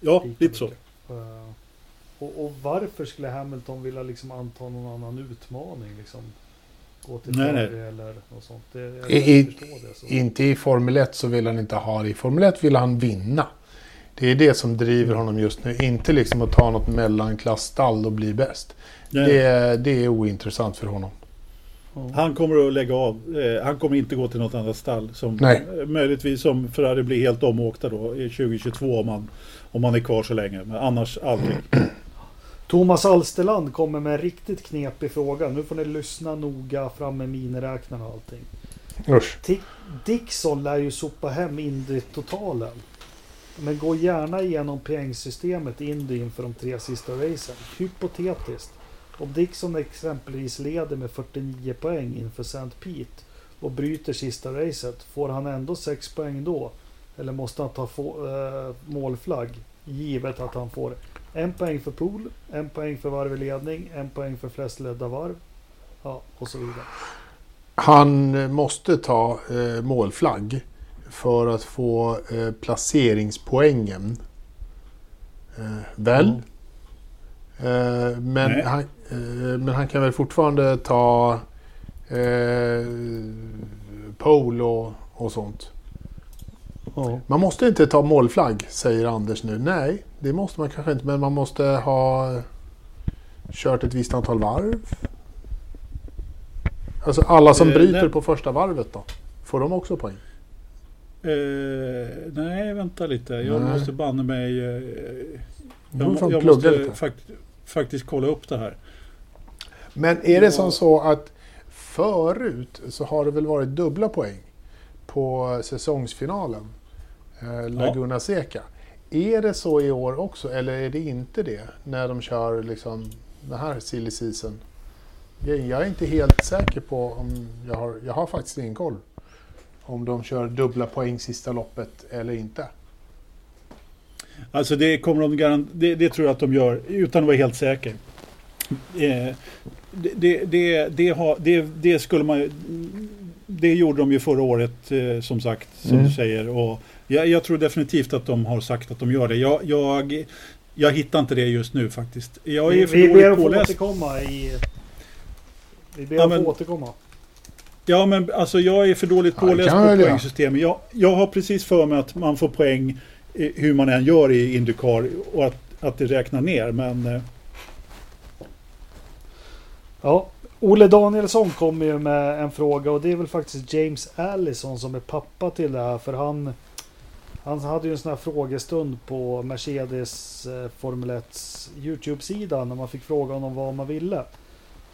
Ja, lite så. Eh, och, och varför skulle Hamilton vilja liksom anta någon annan utmaning? Liksom? Gå till Nej, nej. Eller något sånt. Det, jag I- det. Så. Inte i Formel 1 så vill han inte ha det. I Formel 1 vill han vinna. Det är det som driver honom just nu. Inte liksom att ta något mellanklassstall och bli bäst. Det, det är ointressant för honom. Han kommer att lägga av. Eh, han kommer inte gå till något annat stall. Som, Nej. eh, Möjligtvis som Ferrari blir helt omåkta då i 2022 om han, om han är kvar så länge. Men annars aldrig. Thomas Alsterland kommer med en riktigt knepig fråga. Nu får ni lyssna noga fram med miniräknarna och allting. Usch. Dixon lär ju sopa hem Indy-totalen. Men gå gärna igenom poängsystemet i Indy inför de tre sista racen. Hypotetiskt. Om Dixon exempelvis leder med 49 poäng inför St. Pete och bryter sista racet, får han ändå 6 poäng då? Eller måste han ta få, eh, målflagg? Givet att han får en poäng för pool, en poäng för varv i ledning, en poäng för flest ledda varv. Ja, och så vidare. Han måste ta eh, målflagg för att få eh, placeringspoängen. Väl? Eh, men, han, men han kan väl fortfarande ta eh, pole och, och sånt. Ja. Man måste inte ta målflagg, säger Anders nu. Nej, det måste man kanske inte. Men man måste ha kört ett visst antal varv. Alltså alla som Eh, bryter nej. på första varvet då? Får de också poäng? Eh, nej, vänta lite. Jag Nej. måste banne mig... Eh, jag, jag måste fakt, faktiskt kolla upp det här. Men är det Ja. som så att förut så har det väl varit dubbla poäng på säsongsfinalen? Eh, Laguna Seca. Är det så i år också eller är det inte det? När de kör liksom den här silly season? Jag är inte helt säker på om jag har, jag har faktiskt ingen koll. Om de kör dubbla poäng sista loppet eller inte. Alltså det kommer de garant, det, det tror jag att de gör utan att vara helt säker. Eh, det, det, det, har, det, skulle man Det gjorde de ju förra året eh, som sagt, som Mm. du säger. Och jag, jag tror definitivt att de har sagt att de gör det. Jag, jag, jag hittar inte det just nu faktiskt. Jag Vi, är för vi ber dåligt att få återkomma i... Vi ber Ja, att men- få återkomma. Ja, men alltså jag är för dåligt påläst på poängsystemet. Jag, jag har precis för mig att man får poäng eh, hur man än gör i Indycar och att, att det räknar ner. Men eh, Ja, Olle Danielsson kommer ju med en fråga och det är väl faktiskt James Allison som är pappa till det här för han han hade ju en sån här frågestund på Mercedes eh, Formel 1 Youtube-sida när man fick fråga honom vad man ville.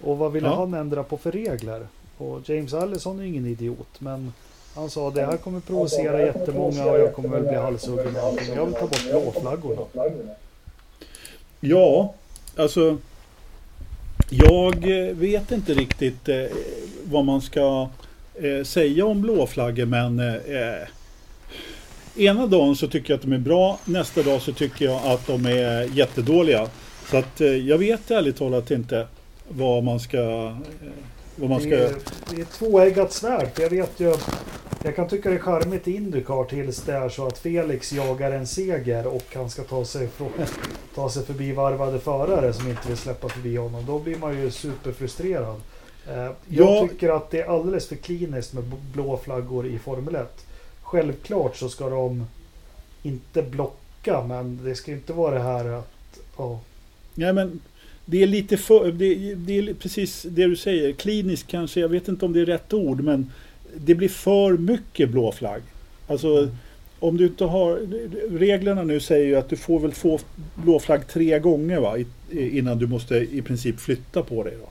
Och vad ville Ja. han ändra på för regler? Och James Allison är ingen idiot men han sa det här kommer provocera jättemånga och jag kommer väl bli halshuggen och allting. Jag vill ta bort blåflaggorna. Ja, alltså. Jag eh, vet inte riktigt eh, vad man ska eh, säga om blåflaggor men eh, ena dagen så tycker jag att de är bra. Nästa dag så tycker jag att de är jättedåliga. Så att eh, jag vet ärligt talat inte vad man ska... Eh, vad man Det ska är, det är tvåeggat svärd. Jag vet ju... Jag kan tycka det är charmigt i Indycar tills det är så att Felix jagar en seger och han ska ta sig, från, ta sig förbi varvade förare som inte vill släppa förbi honom. Då blir man ju superfrustrerad. Eh, Jag Ja. tycker att det är alldeles för kliniskt med blå flaggor i Formel 1. Självklart så ska de inte blocka men det ska inte vara det här att... Ja, Nej men det är lite för, det, det är precis det du säger. Kliniskt kanske, jag vet inte om det är rätt ord men det blir för mycket blå flagg. Alltså om du inte har, reglerna nu säger ju att du får väl få blå flagg tre gånger va? Innan du måste i princip flytta på dig. Då.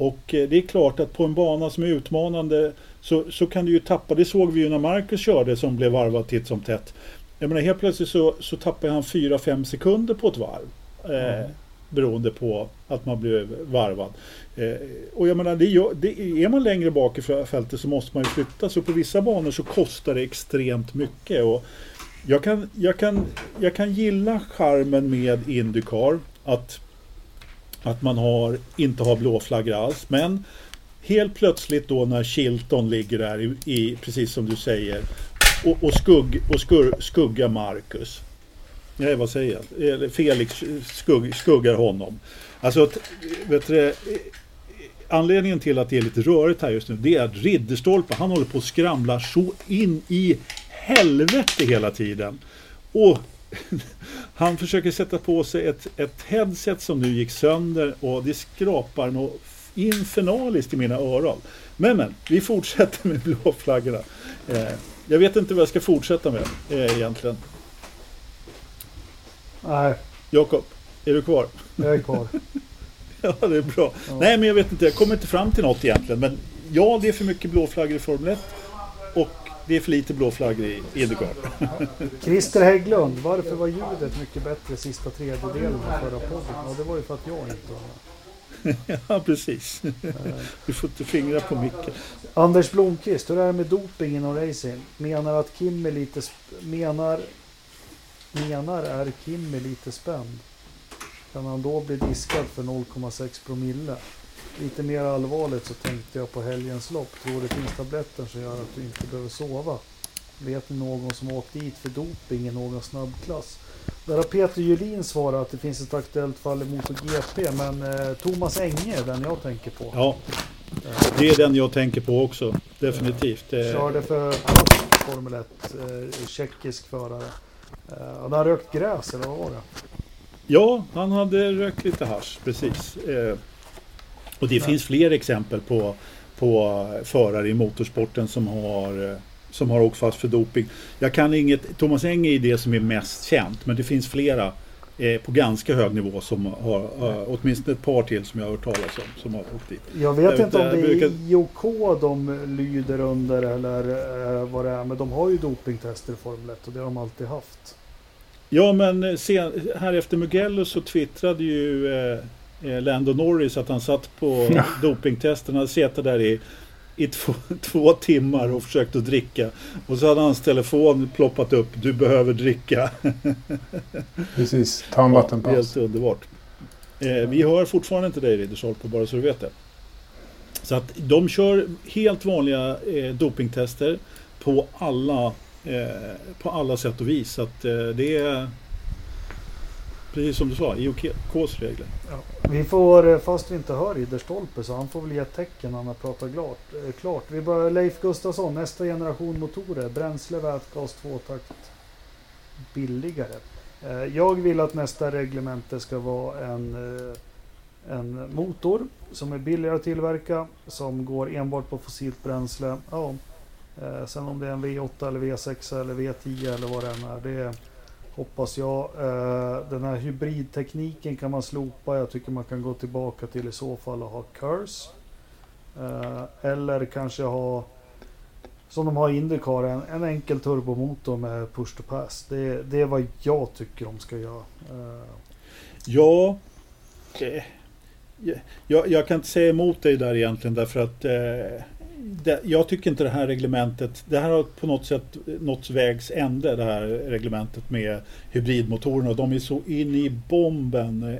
Och eh, det är klart att på en bana som är utmanande så, så kan du ju tappa, det såg vi ju när Marcus körde som blev varvad titt som tätt. Jag menar helt plötsligt så, så tappar han 4-5 sekunder på ett varv. Eh, Mm. Beroende på att man blev varvad. Eh, och jag menar, det det, är man längre bak i fältet så måste man ju flytta. Så på vissa banor så kostar det extremt mycket. Och Jag kan, jag, kan, jag kan gilla charmen med Indycar. Att, att man har, inte har blåflaggor alls. Men helt plötsligt då när Chilton ligger där i, i precis som du säger och, och, skugg, och skur, skuggar Marcus. Nej, vad säger jag? Felix skugg, skuggar honom. Alltså, vet du, anledningen till att det är lite rörigt här just nu, det är att Ridderstolpe, han håller på att skramla så in i helvete hela tiden. Och han försöker sätta på sig ett, ett headset som nu gick sönder och det skrapar något infernaliskt i mina öron. Men men, vi fortsätter med blåflaggorna. Eh, jag vet inte vad jag ska fortsätta med eh, egentligen. Nej, Jakob, är du kvar? jag är kvar. Ja, det är bra. Ja. Nej, men jag vet inte. Jag kommer inte fram till något egentligen. Men ja, det är för mycket blåflaggor i Formel 1. Det är för lite blåflaggor i Indycar. Christer Hägglund, varför var ljudet mycket bättre sista tredjedelen av förra podden? Ja, det var ju för att jag inte var ja, precis. Du får inte fingra på micken. Anders Blomqvist, hur är det med doping inom racing? Menar att Kim är lite... Menar... Menar är Kim är lite spänd? Kan han då bli diskad för 0,6 promille? Lite mer allvarligt så tänkte jag på helgens lopp. Tror det finns tabletter som gör att du inte behöver sova? Vet ni någon som åkt dit för doping i någon snabbklass? Där har Peter Julin svarat att det finns ett aktuellt fall i MotoGP, men eh, Thomas Enge är den jag tänker på. Ja, Eh, det är den jag tänker på också. Definitivt. Eh, Körde för Formel 1, eh, tjeckisk förare. Eh, han har rökt gräs eller vad var det? Ja, han hade rökt lite hasch, precis. Eh, och det Ja. finns fler exempel på, på förare i motorsporten som har, eh, som har åkt fast för doping. Jag kan inget, Thomas Eng är det som är mest känt, men det finns flera eh, på ganska hög nivå som har, eh, åtminstone ett par till som jag har hört talas om, som har åkt dit. Jag vet Jag inte om det är brukar- IOK de lyder under eller eh, vad det är, men de har ju dopingtester i Formel 1 och det har de alltid haft. Ja, men eh, sen, här efter Mugello så twittrade ju eh, Lando Norris att han satt på Ja. dopingtesten. Han suttit där i, i två, två timmar och försökt att dricka. Och så hade hans telefon ploppat upp. Du behöver dricka. Precis, ta en vattenpaus. Helt underbart. Eh, vi hör fortfarande inte dig Ridderstolpe, bara så du vet det. Så att de kör helt vanliga eh, dopingtester på alla, eh, på alla sätt och vis. Så att eh, det är precis som du sa, IOKs regler. Vi får, eh, fast vi inte hör Ridderstolpe så han får väl ge ett tecken när han har pratat klart. Eh, klart. Vi börjar Leif Gustafsson, nästa generation motorer, bränsle, vätgas, tvåtakt, billigare. Eh, jag vill att nästa reglemente ska vara en, en motor som är billigare att tillverka, som går enbart på fossilt bränsle. Ja. Sen om det är en V8 eller V6 eller V10 eller vad det än är, det hoppas jag. Eh, den här hybridtekniken kan man slopa. Jag tycker man kan gå tillbaka till i så fall och ha Curse. Eh, eller kanske ha som de har i Indycar, en, en enkel turbomotor med push to pass. Det, det är vad jag tycker de ska göra. Eh. Ja, jag, jag kan inte säga emot dig där egentligen därför att eh, det, jag tycker inte det här reglementet, det här har på något sätt nått vägs ände det här reglementet med hybridmotorerna. De är så in i bomben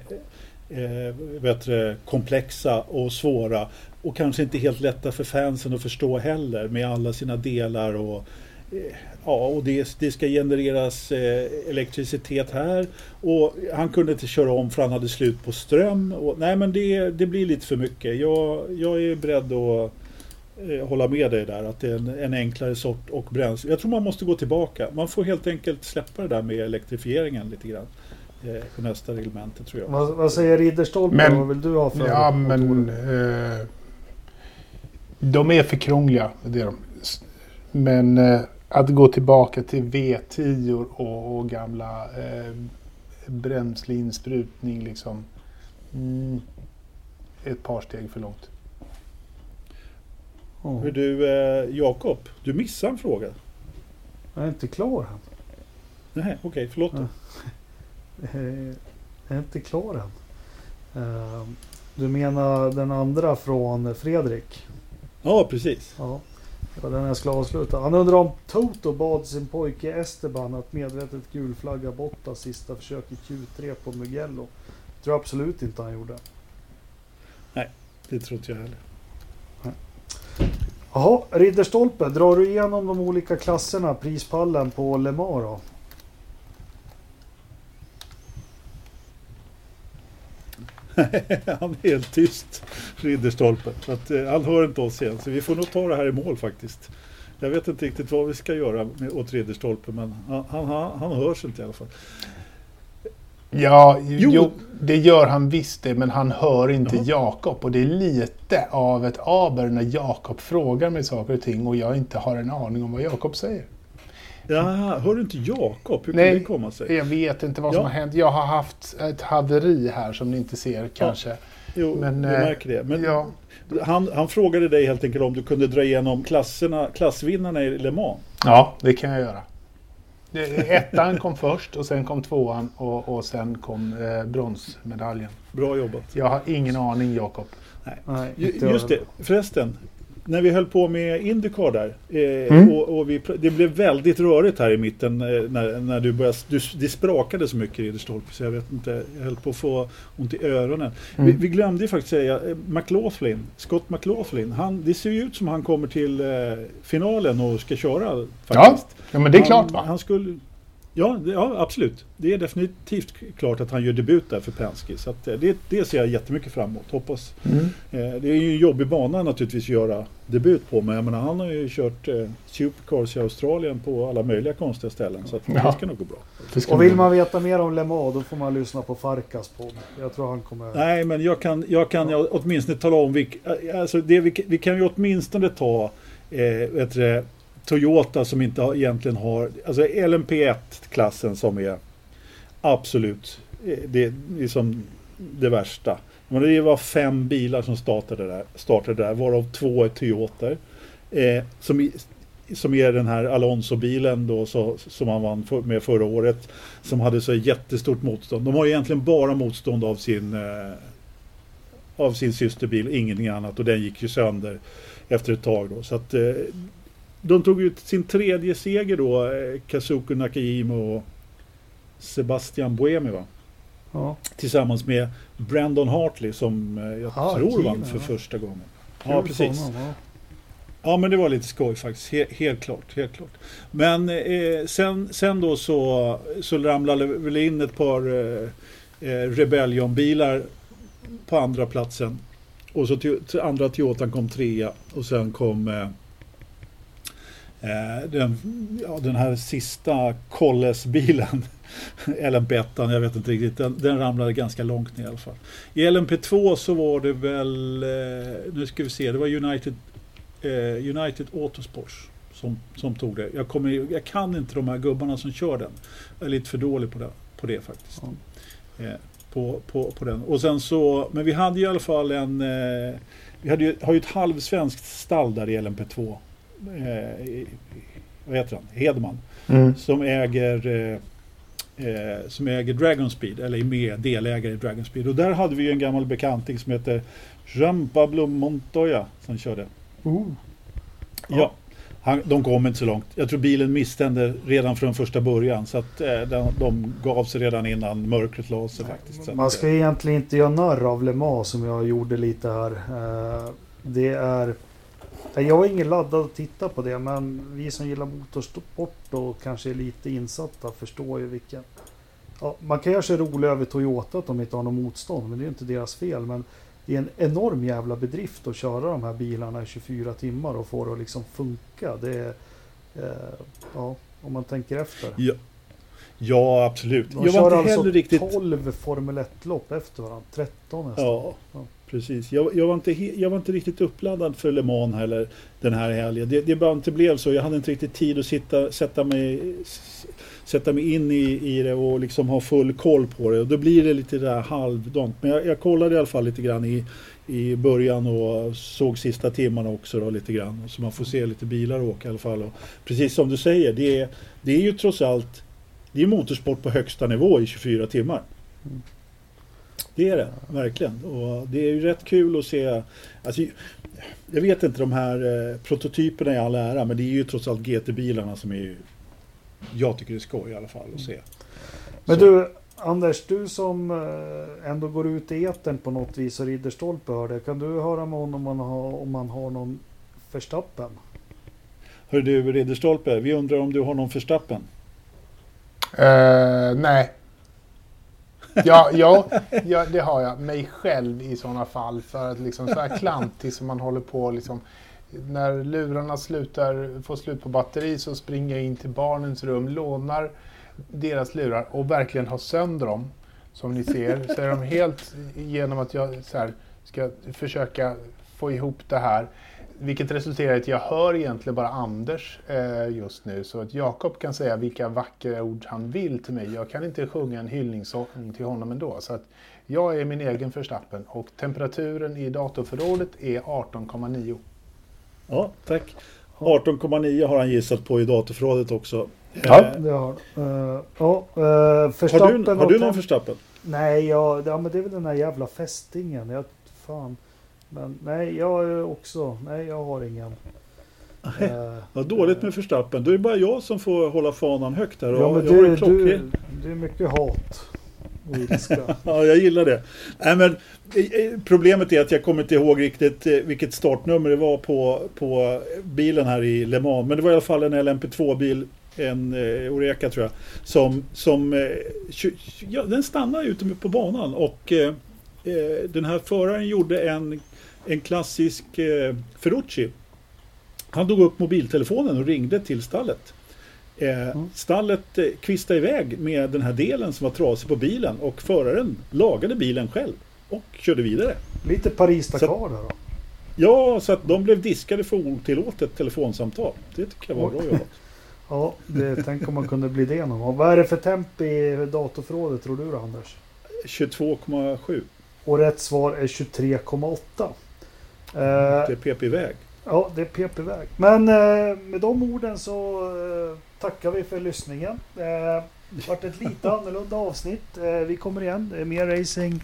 eh, eh, vet du, komplexa och svåra och kanske inte helt lätta för fansen att förstå heller med alla sina delar och eh, Ja, och det, det ska genereras eh, elektricitet här och han kunde inte köra om för han hade slut på ström. Och, nej men det, det blir lite för mycket. Jag, jag är beredd att eh, hålla med dig där att det är en, en enklare sort och bränsle. Jag tror man måste gå tillbaka. Man får helt enkelt släppa det där med elektrifieringen lite grann. Eh, för nästa reglemente tror jag. vad, vad säger Ridderstolpe? Vad vill du ha för Ja, men... Eh, de är för krångliga, det är de. Men eh, att gå tillbaka till V10 och, och gamla eh, bränsleinsprutning liksom. Mm, ett par steg för långt. Ja. Hör du eh, Jakob, du missade en fråga. Jag är inte klar än. Nej, okej, förlåt. Ja. Eh, Jag är inte klar än. Eh, Du menar den andra från Fredrik? Ja, precis. Ja. Det var den jag skulle avsluta. Han undrar om Toto bad sin pojke Esteban att medvetet gulflagga Bottas sista försök i Q3 på Mugello. tror absolut inte han gjorde. Det tror inte jag heller. Jaha, Ridderstolpe. Drar du igenom de olika klasserna, prispallen på Le Mans då? han är helt tyst, Ridderstolpe. Så att, eh, han hör inte oss igen. Så vi får nog ta det här i mål faktiskt. Jag vet inte riktigt vad vi ska göra med, åt Ridderstolpe, men han, han, han, han hörs inte i alla fall. Ja, Jo. jo. det gör han visst det, men han hör inte Jaha. Jakob. Och det är lite av ett aber när Jakob frågar mig saker och ting och jag inte har en aning om vad Jakob säger. Ja, hör du inte Jakob? Hur kan Nej. det komma sig? Jag vet inte vad som Ja. har hänt. Jag har haft ett haveri här som ni inte ser kanske. Jo, Men, jag eh, märker det. Men ja. han, han frågade dig helt enkelt om du kunde dra igenom klasserna, klassvinnarna i Le Mans. ja, det kan jag göra. Ettan kom först och sen kom tvåan och, och sen kom eh, bronsmedaljen. Bra jobbat. Jag har ingen aning Jakob. Nej, jag Just det, förresten. När vi höll på med Indycar där. Eh, Mm. och, och vi, det blev väldigt rörigt här i mitten eh, när, när du började. Du, det sprakade så mycket i Ridderstolpe så jag vet inte. Jag höll på att få ont i öronen. Vi, Mm. vi glömde ju faktiskt säga eh, McLaughlin. Scott McLaughlin. Han, det ser ju ut som han kommer till eh, finalen och ska köra faktiskt. Ja, men det är han, klart va? Han skulle, ja, det, ja, absolut. Det är definitivt klart att han gör debut där för Penske. Så att, eh, det, det ser jag jättemycket fram emot. Hoppas. Mm. Eh, det är ju en jobbig bana naturligtvis att göra debut på. Men jag menar, han har ju kört eh, Supercars i Australien på alla möjliga konstiga ställen. Så att det Ja. ska nog gå bra. Det Och vill man- veta mer om Le Mans då får man lyssna på Farkas podd. Jag tror han kommer... Nej, men jag kan, jag kan ja. åtminstone tala om. vilk- alltså det vi, vi kan ju åtminstone ta eh, vet du, det, Toyota som inte har, egentligen har, alltså LMP1-klassen som är absolut eh, det är liksom det värsta. Men det var fem bilar som startade där, startade där varav två är Toyota. Eh, som, som är den här Alonso-bilen då så, som han vann för, med förra året. Som hade så jättestort motstånd. De har egentligen bara motstånd av sin eh, av sin systerbil, ingenting annat. Och den gick ju sönder efter ett tag då. Så att eh, de tog ut sin tredje seger då, eh, Kazuko Nakajima och Sebastian Buemi va? Ja. Tillsammans med Brandon Hartley som eh, jag Ah, tror Kina, vann för ja. första gången. Kul Ja, precis. honom, ja. Ja, men det var lite skoj faktiskt. He helt klart. Helt klart. Men eh, sen, sen då så, så ramlade väl in ett par eh, eh, Rebellion-bilar på andra platsen. Och så andra Toyotan kom trea och sen kom eh, den, ja, den här sista Kolles-bilen. LMP1, jag vet inte riktigt. Den, den ramlade ganska långt ner i alla fall. I LMP2 så var det väl, eh, nu ska vi se, det var United eh, United Autosports som, som tog det. Jag, kommer, jag kan inte de här gubbarna som kör den. Jag är lite för dålig på det, på det faktiskt. Eh, på, på, på den. Och sen så, men vi hade ju i alla fall en... Eh, vi hade ju, har ju ett halvsvenskt stall där i LMP2. Eh, vad heter han? Hedman. Mm. Som äger eh, eh, som äger Dragon Speed, eller är med delägare i Dragon Speed. Och där hade vi en gammal bekanting som heter Jean Pablo Montoya som körde. Oh. Ja. Han, de kom inte så långt. Jag tror bilen misstände redan från första början. Så att eh, de, de gav sig redan innan mörkret la sig faktiskt. Så Man att, ska egentligen inte göra narr av Le Mans som jag gjorde lite här. Eh, Det är... Jag är ingen laddad att titta på det men vi som gillar motorsport och kanske är lite insatta förstår ju vilken... Ja, man kan göra sig rolig över Toyota att de inte har något motstånd men det är ju inte deras fel. Men det är en enorm jävla bedrift att köra de här bilarna i 24 timmar och få det att liksom funka. Det är... Eh, ja, om man tänker efter. ja. ja, absolut. De jag kör var inte alltså riktigt... 12 Formel 1-lopp efter varandra. 13 nästan. Ja, Ja precis. Jag, jag, var inte, jag var inte riktigt uppladdad för Le Mans heller den här helgen. Det, det bara inte blev så. Jag hade inte riktigt tid att sitta, sätta, mig, sätta mig in i, i det och liksom ha full koll på det. Och då blir det lite där halvdant. Men jag, jag kollade i alla fall lite grann i, i början och såg sista timmarna också då, lite grann. Så man får se lite bilar åka i alla fall. Och precis som du säger, det är, det är ju trots allt det är motorsport på högsta nivå i 24 timmar. Mm. Det är det, verkligen. Och det är ju rätt kul att se. Alltså, jag vet inte de här eh, prototyperna i all ära, men det är ju trots allt GT-bilarna som är ju, jag tycker det är skoj i alla fall att se. Men Så- du, Anders, du som eh, ändå går ut i etern på något vis och Ridderstolpe hör det. Kan du höra med honom om man har, om man har någon Verstappen? Hör du Ridderstolpe, vi undrar om du har någon förstappen? Eh, nej. Ja, ja, ja, det har jag. Mig själv i sådana fall. För att liksom så här klantig som man håller på liksom. När lurarna slutar, får slut på batteri så springer jag in till barnens rum, lånar deras lurar och verkligen har sönder dem. Som ni ser så är de helt genom att jag så här, ska försöka få ihop det här. Vilket resulterar i att jag hör egentligen bara Anders eh, just nu. Så att Jakob kan säga vilka vackra ord han vill till mig. Jag kan inte sjunga en hyllningssång till honom ändå. Så att jag är min egen förstappen. Och temperaturen i datorförrådet är 18,9. Ja, tack. 18,9 har han gissat på i datorförrådet också. Ja. Eh, Det har uh, Ja, uh, har Verstappen du, har du någon förstappen? Nej, jag, ja, men det är väl den här jävla fästingen. Jag, fan. Men nej, jag är också. Nej, jag har ingen. Eh, Ja, dåligt med förstappen. Då är det bara jag som får hålla fanan högt här. Och Ja, men jag har du, det är mycket hat. Ja, jag gillar det. Nej, men, eh, eh, problemet är att jag kommer inte ihåg riktigt eh, vilket startnummer det var på, på bilen här i Le Mans. Men det var i alla fall en LMP2-bil, en eh, Oreca tror jag, som, som eh, ja, den stannade ute på banan och eh, eh, den här föraren gjorde en, en klassisk eh, Ferrucci. Han tog upp mobiltelefonen och ringde till stallet. Eh, Mm. Stallet eh, kvistade iväg med den här delen som var trasig på bilen och föraren lagade bilen själv och körde vidare. Lite Paris-Dakar där då. Ja, så att de blev diskade för otillåtet telefonsamtal. Det tycker jag var bra jobbat. Ja, det, tänk om man kunde bli det någon gång. Vad är det för temp i datorförrådet tror du då Anders? 22,7. Och rätt svar är 23,8. Det Eh, är PP-väg. ja, det är PP-väg. Men eh, med de orden så eh, tackar vi för lyssningen. Det vart ett lite annorlunda avsnitt. Vi kommer igen. Det är mer racing.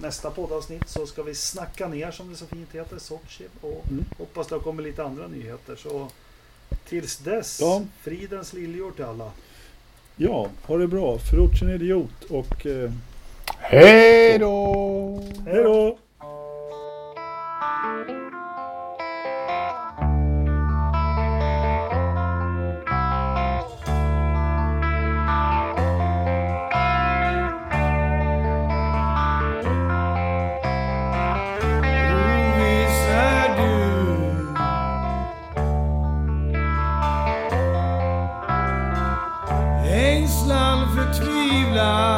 Nästa poddavsnitt så ska vi snacka ner som det så fint heter, Sochi. Och Mm. hoppas det kommer lite andra nyheter. Så tills dess, Ja. fridens liljor till alla. Ja, ha det bra. Ferrucci är en idiot och eh, Hej då! hej då! Oviss är du Ängslan förtvivlan